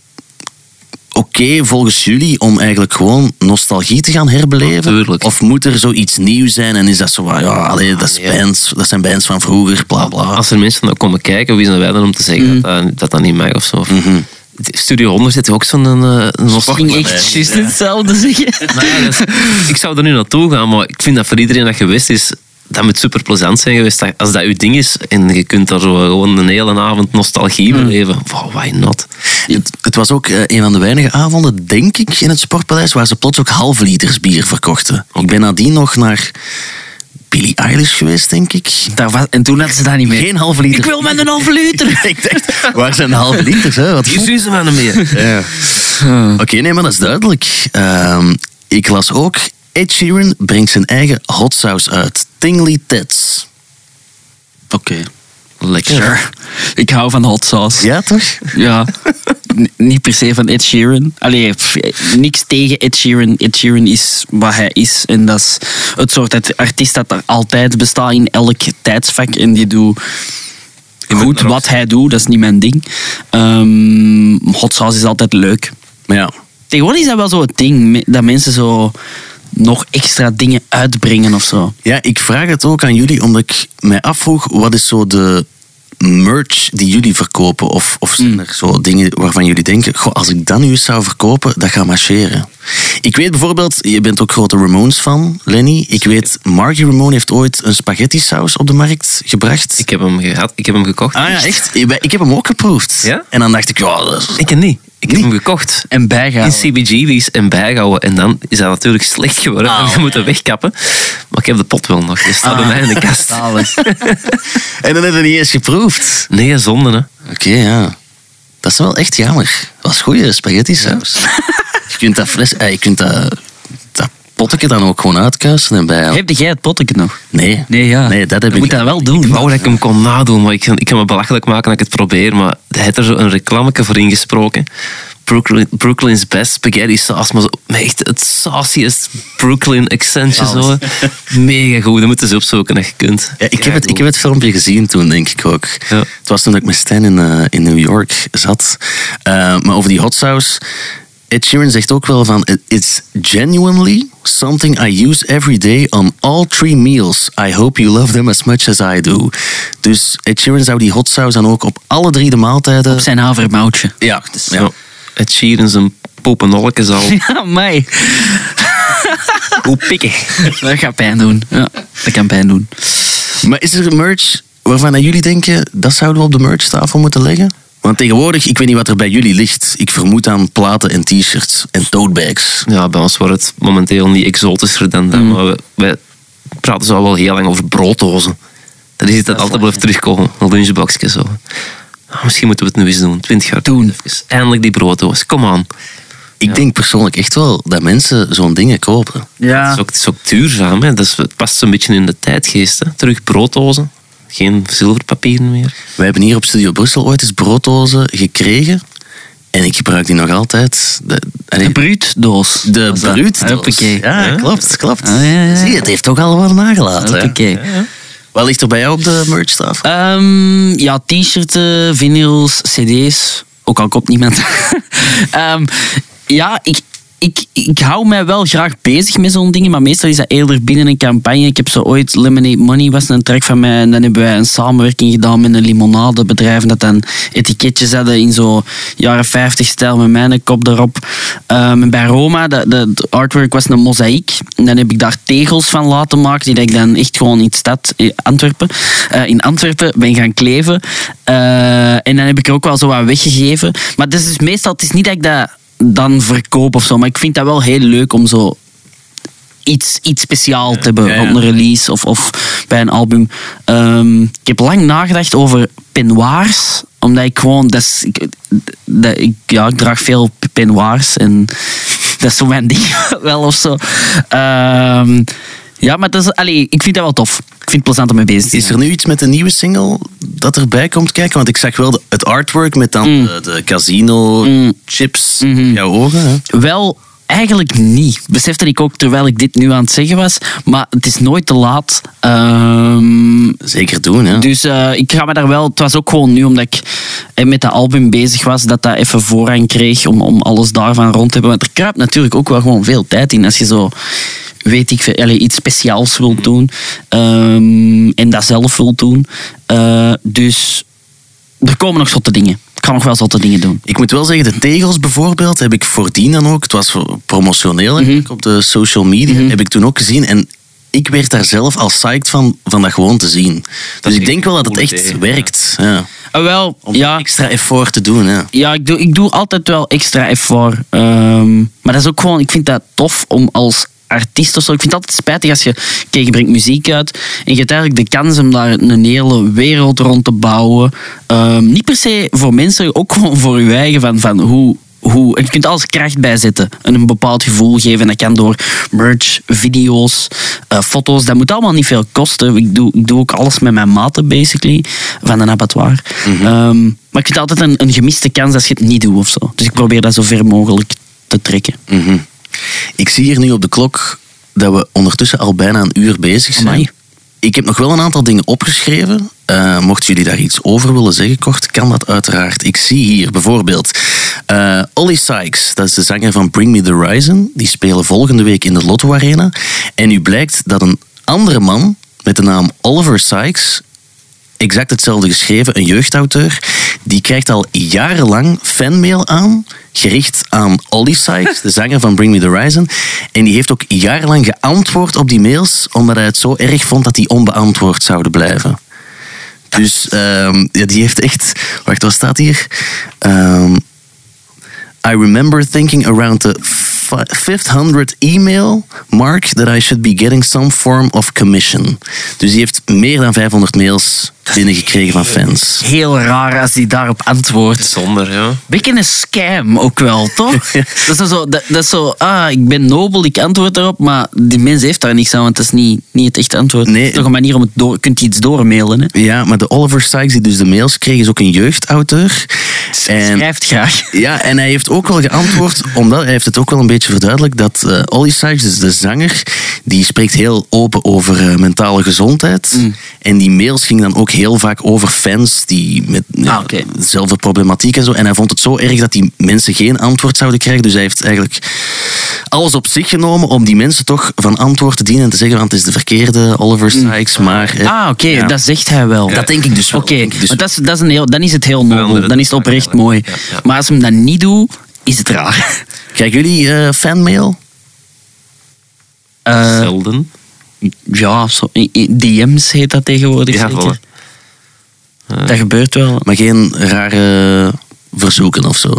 S2: oké volgens jullie om eigenlijk gewoon nostalgie te gaan herbeleven? Of moet er zoiets nieuw zijn en is dat zo, ja, allee, dat, is bands, dat zijn bands van vroeger, bla bla.
S4: Als er mensen naar komen kijken, wie zijn wij dan om te zeggen
S3: Mm.
S4: dat, dat, niet mag of zo? Of-
S2: Mhm.
S4: Studio 100 zit ook zo'n nostalgie.
S3: ging echt juist hetzelfde zeggen.
S4: Nou ja, ik zou er nu naartoe gaan, maar ik vind dat voor iedereen dat geweest is, dat moet super plezant zijn geweest. Dat- Als dat uw ding is en je kunt daar zo gewoon een hele avond nostalgie beleven, wow, why not?
S2: Het, het was ook eh, een van de weinige avonden, denk ik, in het Sportpaleis waar ze plots ook halve liters bier verkochten. Ik ben nadien nog naar Billie Eilish geweest, denk ik.
S3: Daar was, en toen hadden ze dat niet meer.
S2: Geen halve liter.
S3: Ik wil met een halve liter.
S2: ik dacht, waar zijn de halve liters? Hè? Wat
S4: Hier zien ze maar niet meer.
S2: Ja. Oké, nee, maar dat is duidelijk. Ehm, ik las ook, Ed Sheeran brengt zijn eigen hot sauce uit. Tingly Tits.
S3: Oké.
S4: Lekker.
S3: Sure. Ik hou van hot sauce.
S2: Ja, toch?
S3: Ja. N- niet per se van Ed Sheeran. Allee, pff, niks tegen Ed Sheeran. Ed Sheeran is wat hij is. En dat is het soort artiest dat er altijd bestaat in elk tijdsvak. En die doet goed wat hij doet. Dat is niet mijn ding. Ehm, hot sauce is altijd leuk.
S2: Maar ja,
S3: Tegenwoordig is dat wel zo het ding. Dat mensen zo nog extra dingen uitbrengen of zo.
S2: Ja, ik vraag het ook aan jullie omdat ik mij afvroeg, wat is zo de merch die jullie verkopen? Of, of zijn er zo dingen waarvan jullie denken, goh, als ik dat nu eens zou verkopen, dat gaat marcheren. Ik weet bijvoorbeeld, je bent ook grote Ramones fan, Lenny. Ik weet, Marky Ramone heeft ooit een spaghetti saus op de markt gebracht.
S4: Ik heb hem gehad, ik heb hem gekocht.
S2: ah ja, echt? Ik ik heb hem ook geproefd.
S4: Ja?
S2: En dan dacht ik, ja, dat is-
S4: Ik niet. Ik heb hem gekocht.
S3: En bijgaan.
S4: In CBGB's en bijhouden. En dan is dat natuurlijk slecht geworden.
S2: Ah.
S4: En je moet hem wegkappen. Maar ik heb de pot wel nog. Die staat bij mij in de kast.
S2: en dan heb je niet eens geproefd.
S4: Nee, zonde hè.
S2: Oké, ja. Dat is wel echt jammer. Dat was goede spaghetti saus. je kunt dat fles, eh, je kunt dat, dat potje dan ook gewoon uitkuisen en bij.
S3: Heb jij het potje nog?
S2: Nee.
S3: Nee, ja.
S2: Nee, dat heb
S3: Je
S2: ik.
S3: moet dat wel doen.
S4: Ik wou dat ik hem kon nadoen, maar ik, ik kan me belachelijk maken dat ik het probeer. Maar hij heeft er zo een reclameke voor ingesproken. Brooklyn, Brooklyn's best spaghetti sauce. Maar zo, echt het sauciest Brooklyn accentje zo. Mega goed, dat moeten ze opzoeken als je kunt.
S2: Ja, ik, heb het, ik heb het filmpje gezien toen, denk ik ook.
S4: Ja.
S2: Het was toen ik met Stijn in, eh, in New York zat. Eh, maar over die hot sauce. Ed Sheeran zegt ook wel van... It's genuinely something I use every day on all three meals. I hope you love them as much as I do. Dus Ed Sheeran zou die hot sauce dan ook op alle drie de maaltijden...
S3: Op zijn havermoutje.
S2: Ja,
S4: Ja.
S2: ja.
S4: Het Sheeran zijn popenolleke zal.
S3: Ja, mij.
S4: Hoe pikken.
S3: Dat gaat pijn doen. Ja, dat kan pijn doen.
S2: Maar is er merch waarvan dat jullie denken... dat zouden we op de merchtafel moeten leggen? Want tegenwoordig, ik weet niet wat er bij jullie ligt. Ik vermoed aan platen en t-shirts en totebags.
S4: Ja, bij ons wordt het momenteel niet exotischer dan dat. Maar we, wij praten zo al wel heel lang over brooddozen. Dat is iets dat altijd blijft terugkomen. Een lunchboxje zo. Ah, misschien moeten we het nu eens doen. 20 jaar
S3: Doen.
S4: Even. Eindelijk die brooddoos. Kom aan.
S2: Ik denk persoonlijk echt wel dat mensen zo'n dingen kopen.
S4: Het,
S3: Ja.
S4: is ook, het is ook duurzaam. Hè. Dat is, het past zo'n beetje in de tijdgeest. Hè. Terug brooddozen. Geen zilverpapieren meer.
S2: Wij hebben hier op Studio Brussel ooit eens brooddozen gekregen. En ik gebruik die nog altijd. De, allee,
S3: De bruutdoos.
S2: de bruutdoos. Ja, klopt, klopt.
S3: Ah, ja, ja.
S2: Zie het heeft toch al wat nagelaten. Wat ligt er bij jou op de merchtafel?
S3: Ehm, ja, t-shirts, vinyls, cd's. Ook al koopt niemand. Ehm, ja, ik, ik, ik hou mij wel graag bezig met zo'n dingen, maar meestal is dat eerder binnen een campagne. Ik heb zo ooit Lemonade Money was een track van mij en dan hebben wij een samenwerking gedaan met een limonadebedrijf dat dan etiketjes hadden in zo jaren 50 stijl met mijn kop erop. En bij Roma, de artwork was een mozaïek. En dan heb ik daar tegels van laten maken die ik dan echt gewoon in stad, in Antwerpen, eh, in Antwerpen ben gaan kleven. Eh, en dan heb ik er ook wel zo wat weggegeven. Maar dat is dus meestal, het is niet dat ik dat dan verkoop of zo, maar ik vind dat wel heel leuk om zo iets, iets speciaal te hebben
S2: Ja, ja.
S3: op een release of, of bij een album. Ehm, ik heb lang nagedacht over peignoirs, omdat ik gewoon, dat is, ik, dat, ik, ja, ik draag veel peignoirs en dat is zo mijn ding wel of zo. Ehm, ja, maar dat is, allee, ik vind dat wel tof. Ik vind het plezant om mee bezig te
S2: Is
S3: zijn.
S2: er nu iets met de nieuwe single dat erbij komt kijken? Want ik zag wel de- het artwork met dan
S3: Mm.
S2: de, de casino chips
S3: Mhm.
S2: op jouw ogen. Hè?
S3: Wel, eigenlijk niet. Besefte ik ook terwijl ik dit nu aan het zeggen was. Maar het is nooit te laat. Ehm,
S2: Zeker doen, hè?
S3: dus eh, ik ga me daar wel... Het was ook gewoon nu, omdat ik eh, met dat album bezig was, dat dat even voorrang kreeg om, om alles daarvan rond te hebben. Want er kruipt natuurlijk ook wel gewoon veel tijd in. Als je zo, weet ik veel, iets speciaals wilt doen. ehm, en dat zelf wilt doen. Eh, dus er komen nog zotte dingen. Ga nog wel zotte dingen doen.
S2: Ik moet wel zeggen, de tegels bijvoorbeeld heb ik voordien dan ook. Het was promotioneel
S3: Mhm.
S2: op de social media. Heb ik toen ook gezien. En ik werd daar zelf al psyched van, van dat gewoon te zien. Dus ik denk wel dat het echt
S4: idee, ja.
S2: werkt. Ja.
S3: Ah, wel,
S2: Om
S3: ja.
S2: extra effort te doen. Hè.
S3: Ja, ik doe, ik doe altijd wel extra effort. Ehm, maar dat is ook gewoon, ik vind dat tof om als artiest of zo. Ik vind het altijd spijtig als je, kijk, je brengt muziek uit en je hebt eigenlijk de kans om daar een hele wereld rond te bouwen. Ehm, niet per se voor mensen, ook gewoon voor je eigen, van, van hoe, hoe, en je kunt alles kracht bijzetten en een bepaald gevoel geven. En dat kan door merch, video's, eh, foto's. Dat moet allemaal niet veel kosten. Ik doe, ik doe ook alles met mijn maten, basically, van een abattoir. Ehm, maar ik vind het altijd een, een gemiste kans als je het niet doet of zo. Dus ik probeer dat zo ver mogelijk te trekken.
S2: Mhm. Ik zie hier nu op de klok dat we ondertussen al bijna een uur bezig zijn.
S3: Amai.
S2: Ik heb nog wel een aantal dingen opgeschreven. Eh, mochten jullie daar iets over willen zeggen, kort, kan dat uiteraard. Ik zie hier bijvoorbeeld eh Ollie Sykes, dat is de zanger van Bring Me The Horizon. Die spelen volgende week in de Lotto Arena. En nu blijkt dat een andere man met de naam Oliver Sykes exact hetzelfde geschreven, een jeugdauteur. Die krijgt al jarenlang fanmail aan, gericht aan Ollie Sykes, de zanger van Bring Me The Horizon. En die heeft ook jarenlang geantwoord op die mails, omdat hij het zo erg vond dat die onbeantwoord zouden blijven. Dus ehm, ja, die heeft echt... Wacht, wat staat hier? Ehm, I remember thinking around the fi- 500 email mark that I should be getting some form of commission. Dus die heeft meer dan 500 mails binnengekregen van fans.
S3: Heel raar als hij daarop antwoordt.
S4: Zonder, ja.
S3: Beetje een scam ook wel, toch? dat, is zo, dat, dat is zo, ah, ik ben nobel, ik antwoord daarop, maar die mens heeft daar niks aan, want dat is niet, niet het echte antwoord.
S2: Nee.
S3: Het is toch een manier om het door, kunt je iets doormailen, hè?
S2: Ja, maar de Oliver Sykes die dus de mails kreeg, is ook een jeugdauteur. En
S3: Schrijft graag.
S2: Ja, en hij heeft ook wel geantwoord, omdat hij heeft het ook wel een beetje verduidelijkt, dat eh Ollie Sykes, dus de zanger, die spreekt heel open over eh, mentale gezondheid.
S3: Mm.
S2: En die mails gingen dan ook heel vaak over fans die met ja,
S3: Ah,
S2: dezelfde problematiek en zo. En hij vond het zo erg dat die mensen geen antwoord zouden krijgen. Dus hij heeft eigenlijk alles op zich genomen om die mensen toch van antwoord te dienen en te zeggen, want het is de verkeerde Oliver Sykes, maar... eh,
S3: Mm. Ah, oké,
S2: ja.
S3: dat zegt hij wel.
S2: Dat denk ik dus wel.
S3: Oké,
S2: dus
S3: dat is, dat is een heel, dan is het heel nobel.
S4: Veranderen
S3: Dan is het oprecht mooi. Maar als hem dat niet doet, is het raar.
S2: Krijgen jullie eh, fanmail?
S3: Eh,
S4: Zelden.
S3: ja, zo, DM's heet dat tegenwoordig
S4: Ja,
S3: zeker.
S4: Eh,
S3: Dat gebeurt wel.
S2: Maar geen rare verzoeken of zo.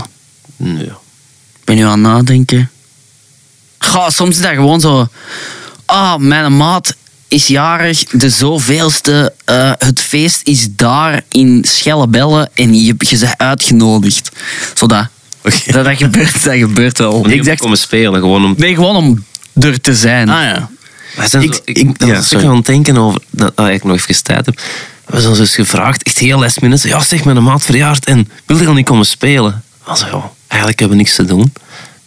S4: nee.
S3: Ik ben nu aan het nadenken. Goh, soms is dat gewoon zo... Ah, mijn maat is jarig, de zoveelste. eh, het feest is daar in Schellebellen en je, je bent uitgenodigd. Zodat. Dat, dat, gebeurt, dat gebeurt wel.
S4: Om niet
S2: Ik
S4: om
S2: dacht-
S4: komen spelen, gewoon om...
S3: Nee, gewoon om er te zijn.
S2: Ah ja. Ik-
S4: zo,
S2: ik-
S4: ik, ik
S2: ja,
S4: was
S2: sorry.
S4: aan het denken over... Dat, dat ik nog even tijd heb. We zijn dus gevraagd, echt heel last minute. Ja, zeg, mijn maat verjaard en wil je al niet komen spelen? We zo, ja, eigenlijk hebben we niks te doen.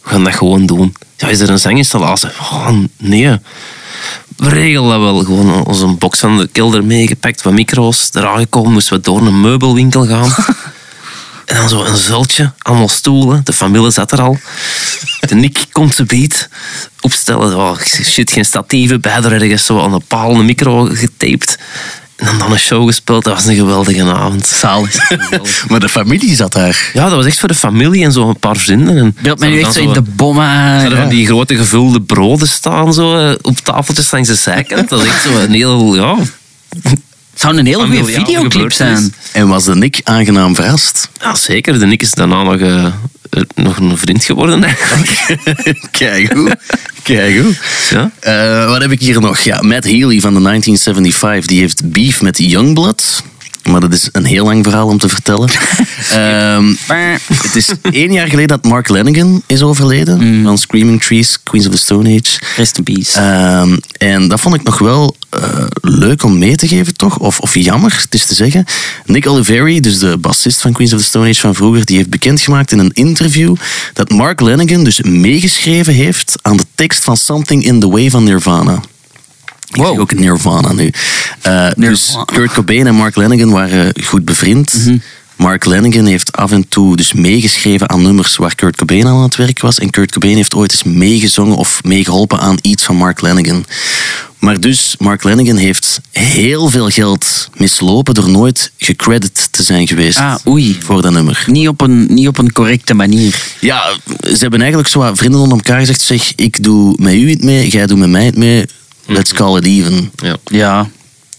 S4: We gaan dat gewoon doen. Ja, is er een zanginstallatie? Oh, nee. We regelen dat wel. Gewoon onze box van de kelder meegepakt, wat micro's. Eraan gekomen, moesten we door een meubelwinkel gaan. En dan zo een zultje, allemaal stoelen. De familie zat er al. De Nick komt ze beat opstellen. Oh, shit, geen statieven bij. Er ergens zo aan de paal een micro getaped. En dan, een show gespeeld. Dat was een geweldige avond.
S3: Zalig.
S2: Maar de familie zat daar.
S4: Ja, dat was echt voor de familie en zo een paar vrienden. En
S3: Beeld mij nu echt zo in de bommen.
S4: ze
S3: Ja.
S4: van die grote gevulde broden staan zo, eh, op tafeltjes langs de zijkant. Dat is echt zo een heel... Ja,
S3: Het zou een hele goede videoclip zijn.
S2: En was de Nick aangenaam verrast?
S4: ja, zeker. De Nick is daarna nog, eh, eh, nog een vriend geworden eigenlijk.
S2: Kijk hoe. Kijk hoe.
S4: Ja.
S2: Eh, wat heb ik hier nog? Ja, Matt Healy van de 1975, die heeft beef met Youngblood. Maar dat is een heel lang verhaal om te vertellen. Ehm, het is één jaar geleden dat Mark Lanigan is overleden. Van Screaming Trees, Queens of the Stone Age.
S3: Rest in peace.
S2: Ehm, en dat vond ik nog wel eh, leuk om mee te geven, toch? Of, of jammer, het is te zeggen. Nick Oliveri, dus de bassist van Queens of the Stone Age van vroeger, die heeft bekendgemaakt in een interview dat Mark Lanigan dus meegeschreven heeft aan de tekst van Something in the Way van Nirvana. Ik
S3: Wow.
S2: zeg ook Nirvana nu. Eh, Dus. Kurt Cobain en Mark Lanigan waren goed bevriend. Mark Lanigan heeft af en toe dus meegeschreven aan nummers waar Kurt Cobain aan het werk was. En Kurt Cobain heeft ooit eens meegezongen of meegeholpen aan iets van Mark Lanigan. Maar dus, Mark Lanigan heeft heel veel geld mislopen door nooit gecredit te zijn geweest
S3: Ah, oei.
S2: voor dat nummer.
S3: Niet op, een, niet op een correcte manier.
S2: Ja, ze hebben eigenlijk zo wat vrienden onder elkaar gezegd, zeg, ik doe met u het mee, jij doet met mij het mee, let's call it even.
S4: Ja.
S3: Ja.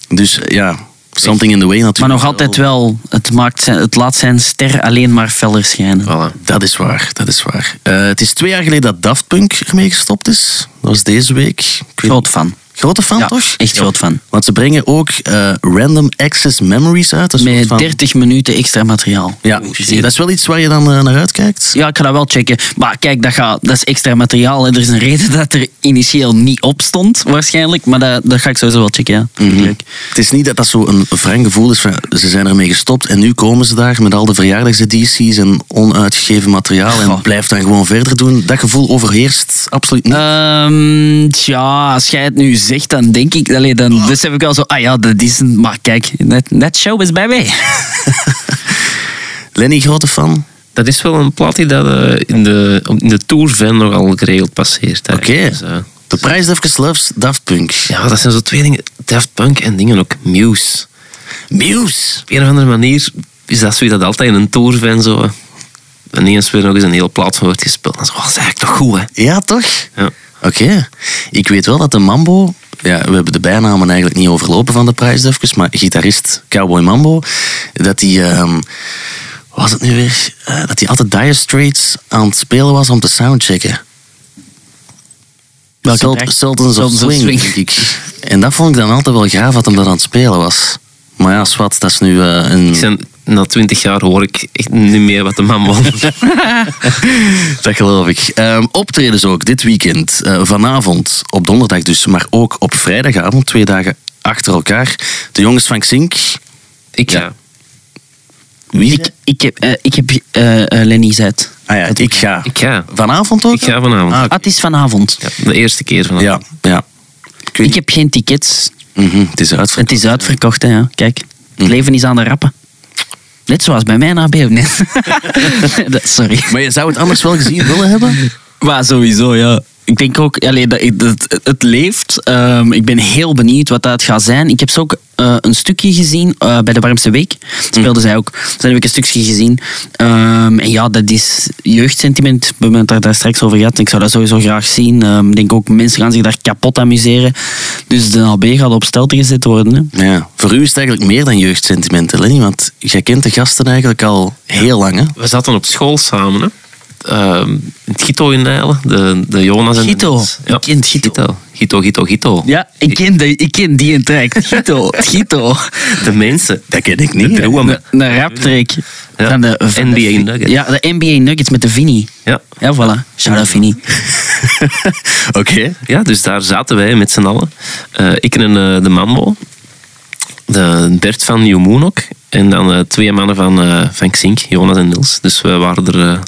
S2: Dus ja, something in the way natuurlijk.
S3: Maar nog altijd wel, het, maakt zijn, het laat zijn ster alleen maar feller schijnen.
S4: Voilà.
S2: Dat is waar, dat is waar. Eh, het is twee jaar geleden dat Daft Punk ermee gestopt is. Dat was deze week.
S3: Groot fan.
S2: Grote fan,
S3: Ja,
S2: toch?
S3: echt groot fan.
S2: Want ze brengen ook eh, Random Access Memories uit.
S3: Met
S2: van-
S3: 30 minuten extra materiaal.
S2: Ja, dat is wel iets waar je dan eh, naar uitkijkt.
S3: Ja, ik ga dat wel checken. Maar kijk, dat, gaat, dat is extra materiaal. hè. Er is een reden dat er initieel niet op stond, waarschijnlijk. Maar dat, dat ga ik sowieso wel checken, ja.
S2: Mhm. Het is niet dat dat zo een wrang gevoel is van ze zijn ermee gestopt en nu komen ze daar met al de verjaardagsedities en onuitgegeven materiaal en
S3: Goh.
S2: blijft dan gewoon verder doen. Dat gevoel overheerst absoluut niet.
S3: Ehm, tja, als jij het nu zegt, dan denk ik... Allee, dan
S2: Oh.
S3: besef ik wel zo... Ah ja, dat is een... Maar kijk, net, net show is bij mij.
S2: Lenny, grote fan?
S4: Dat is wel een plaat die dat, eh, in, de, in de Tour-van nogal geregeld passeert.
S2: Oké.
S4: Dus, eh,
S2: De prijs even loves Daft Punk.
S4: ja, dat zijn zo twee dingen. Daft Punk en dingen ook. Muse.
S2: Muse.
S4: Op een of andere manier is dat zoiets dat altijd in een Tour-van zo... Ineens weer nog eens een hele plaat van wordt gespeeld. En zo, oh, dat is eigenlijk toch goed, hè?
S2: Ja, toch?
S4: Ja.
S2: Oké. Ik weet wel dat de Mambo... Ja, we hebben de bijnamen eigenlijk niet overlopen van de prijsdefkes, maar gitarist Cowboy Mambo, dat hij... wat was het nu weer? Eh, dat hij altijd Dire Straits aan het spelen was om te soundchecken.
S3: Welke?
S2: Sultans of Swing,
S3: Swing.
S2: denk ik. En dat vond ik dan altijd wel gaaf dat hem dat aan het spelen was. Maar ja, zwart, dat is nu eh, een...
S4: Ik zijn, na twintig jaar hoor ik echt niet meer wat de man wil.
S2: Dat geloof ik. Ehm, optredens ook dit weekend. Eh, vanavond, op donderdag dus, maar ook op vrijdagavond, twee dagen achter elkaar. De jongens van Xink.
S4: Ik
S2: Ja. Wie?
S3: Ik, ik heb, eh, ik heb eh, Lenny gezet.
S2: ah ja, ik ga.
S4: Ik ga.
S2: Vanavond ook?
S4: Ik ga vanavond.
S2: Ah,
S3: Ah, het is vanavond.
S4: Ja, de eerste keer van
S2: ja, ja. Ik
S3: heb geen tickets.
S2: Mhm, het is uitverkocht.
S3: Het is uitverkocht, hè, ja. Kijk, het leven is aan de rappen. Net zoals bij mij na Nee. Dat- Sorry.
S2: Maar je zou het anders wel gezien willen hebben?
S3: Maar sowieso, ja. Ik denk ook, allee, dat, het, het leeft. Ehm, ik ben heel benieuwd wat dat gaat zijn. Ik heb ze ook eh, een stukje gezien eh, bij de Warmste Week. Speelden zij ook. Dus dan heb ik een stukje gezien. Ehm, en ja, dat is jeugdsentiment. We hebben het daar, daar straks over gehad. Ik zou dat sowieso graag zien. Ehm, Ik denk ook, mensen gaan zich daar kapot amuseren. Dus de AB gaat op stelte gezet worden. Hè.
S2: Ja. Voor u is het eigenlijk meer dan jeugdsentimenten, Lenny, want jij kent de gasten eigenlijk al heel lang. Hè?
S4: We zaten op school samen, hè. Het Gito in Nijlen, de, de Jonas en de
S3: Gito.
S4: Niels.
S3: Ik ken Gito.
S4: Gito, Gito, Gito. Gito.
S3: Ja, ik ken, de, ik ken die een track. Gito. Gito.
S4: De mensen.
S2: Dat ken ik niet.
S3: Een.
S4: Ja.
S3: Van de, van
S4: NBA
S3: de,
S4: Nuggets.
S3: Ja, de NBA Nuggets met de Vinnie.
S4: Ja.
S3: Ja, voilà. Shout out Vinnie.
S2: Oké.
S4: ja, dus daar zaten wij met z'n allen. Eh, ik en eh, de Mambo. De Bert van New Moon ook. En dan eh, twee mannen van, van Xink, Jonas en Niels. Dus we waren er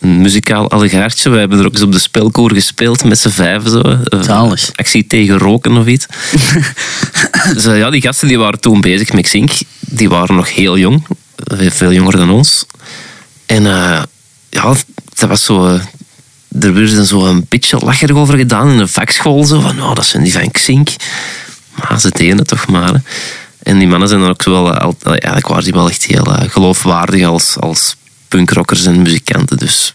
S4: een muzikaal allegaartje. We hebben er ook eens op de spelkoor gespeeld met z'n vijven. Zo. Eh,
S3: Zalig.
S4: actie tegen roken of iets. dus eh, ja, die gasten die waren toen bezig met Xink. Die waren nog heel jong. Eh, Veel jonger dan ons. En eh, ja, dat was zo... er werd zo een beetje lacherig over gedaan in de vakschool. Zo van, oh, dat zijn die van Xink. Maar ze deden het toch maar. hè. En die mannen zijn dan ook wel... al- Eigenlijk waren die wel echt heel geloofwaardig als, als punkrockers en muzikanten. Dus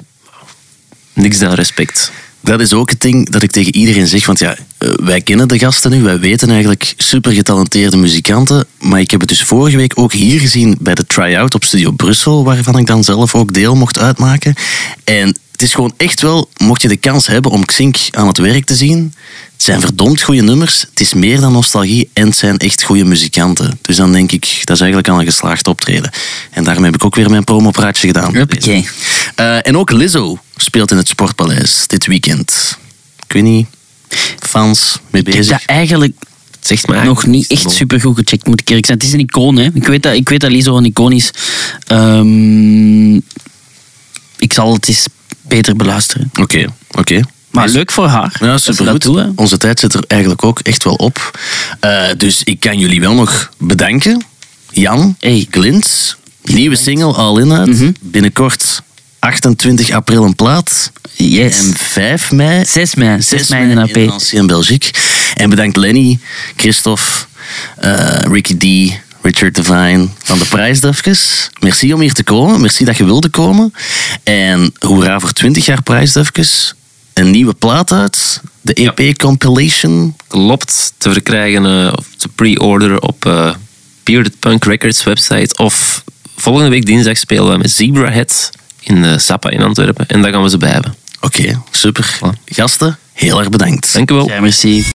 S4: niks dan respect.
S2: Dat is ook het ding dat ik tegen iedereen zeg. Want ja, eh, wij kennen de gasten nu. Wij weten eigenlijk super getalenteerde muzikanten. Maar ik heb het dus vorige week ook hier gezien bij de try-out op Studio Brussel. Waarvan ik dan zelf ook deel mocht uitmaken. En het is gewoon echt wel, mocht je de kans hebben om Xink aan het werk te zien. Het zijn verdomd goede nummers. Het is meer dan nostalgie en het zijn echt goede muzikanten. Dus dan denk ik, dat is eigenlijk al een geslaagd optreden. En daarom heb ik ook weer mijn promopraatje gedaan. Eh, en ook Lizzo speelt in het Sportpaleis dit weekend. Ik weet niet, fans mee
S3: Ik heb
S2: bezig.
S3: dat eigenlijk
S4: Zegt mij
S3: nog niet echt super goed gecheckt, moet ik eerlijk zijn. Het is een icoon, hè. Ik weet dat, ik weet dat Lizzo een icoon is. Ehm, ik zal het eens beter beluisteren.
S2: Oké, oké.
S3: Maar leuk voor haar.
S2: Ja, supergoed.
S3: hè.
S2: Onze tijd zit er eigenlijk ook echt wel op. Eh, dus ik kan jullie wel nog bedanken. Jan,
S3: Hey.
S2: Glint, nieuwe single All In uit.
S3: Mhm.
S2: Binnenkort 28 april een plaat.
S3: Yes.
S2: En 5 mei
S3: 6 mei. 6 mei in AP.
S2: in Nancy en Belgique. En bedankt Lenny, Christophe, eh, Ricky D, Richard Devine van de Prijsdufkes. Merci om hier te komen. Merci dat je wilde komen. En hoera voor 20 jaar Prijsdufkes. Een nieuwe plaat uit. De EP Compilation.
S4: Klopt, te verkrijgen eh, of te pre-orderen op eh Bearded Punk Records website. Of volgende week dinsdag spelen we met Zebrahead in eh Zappa in Antwerpen. En daar gaan we ze bij hebben.
S2: Oké, super. Gasten, heel erg bedankt.
S4: Dank u wel.
S3: Ja, merci.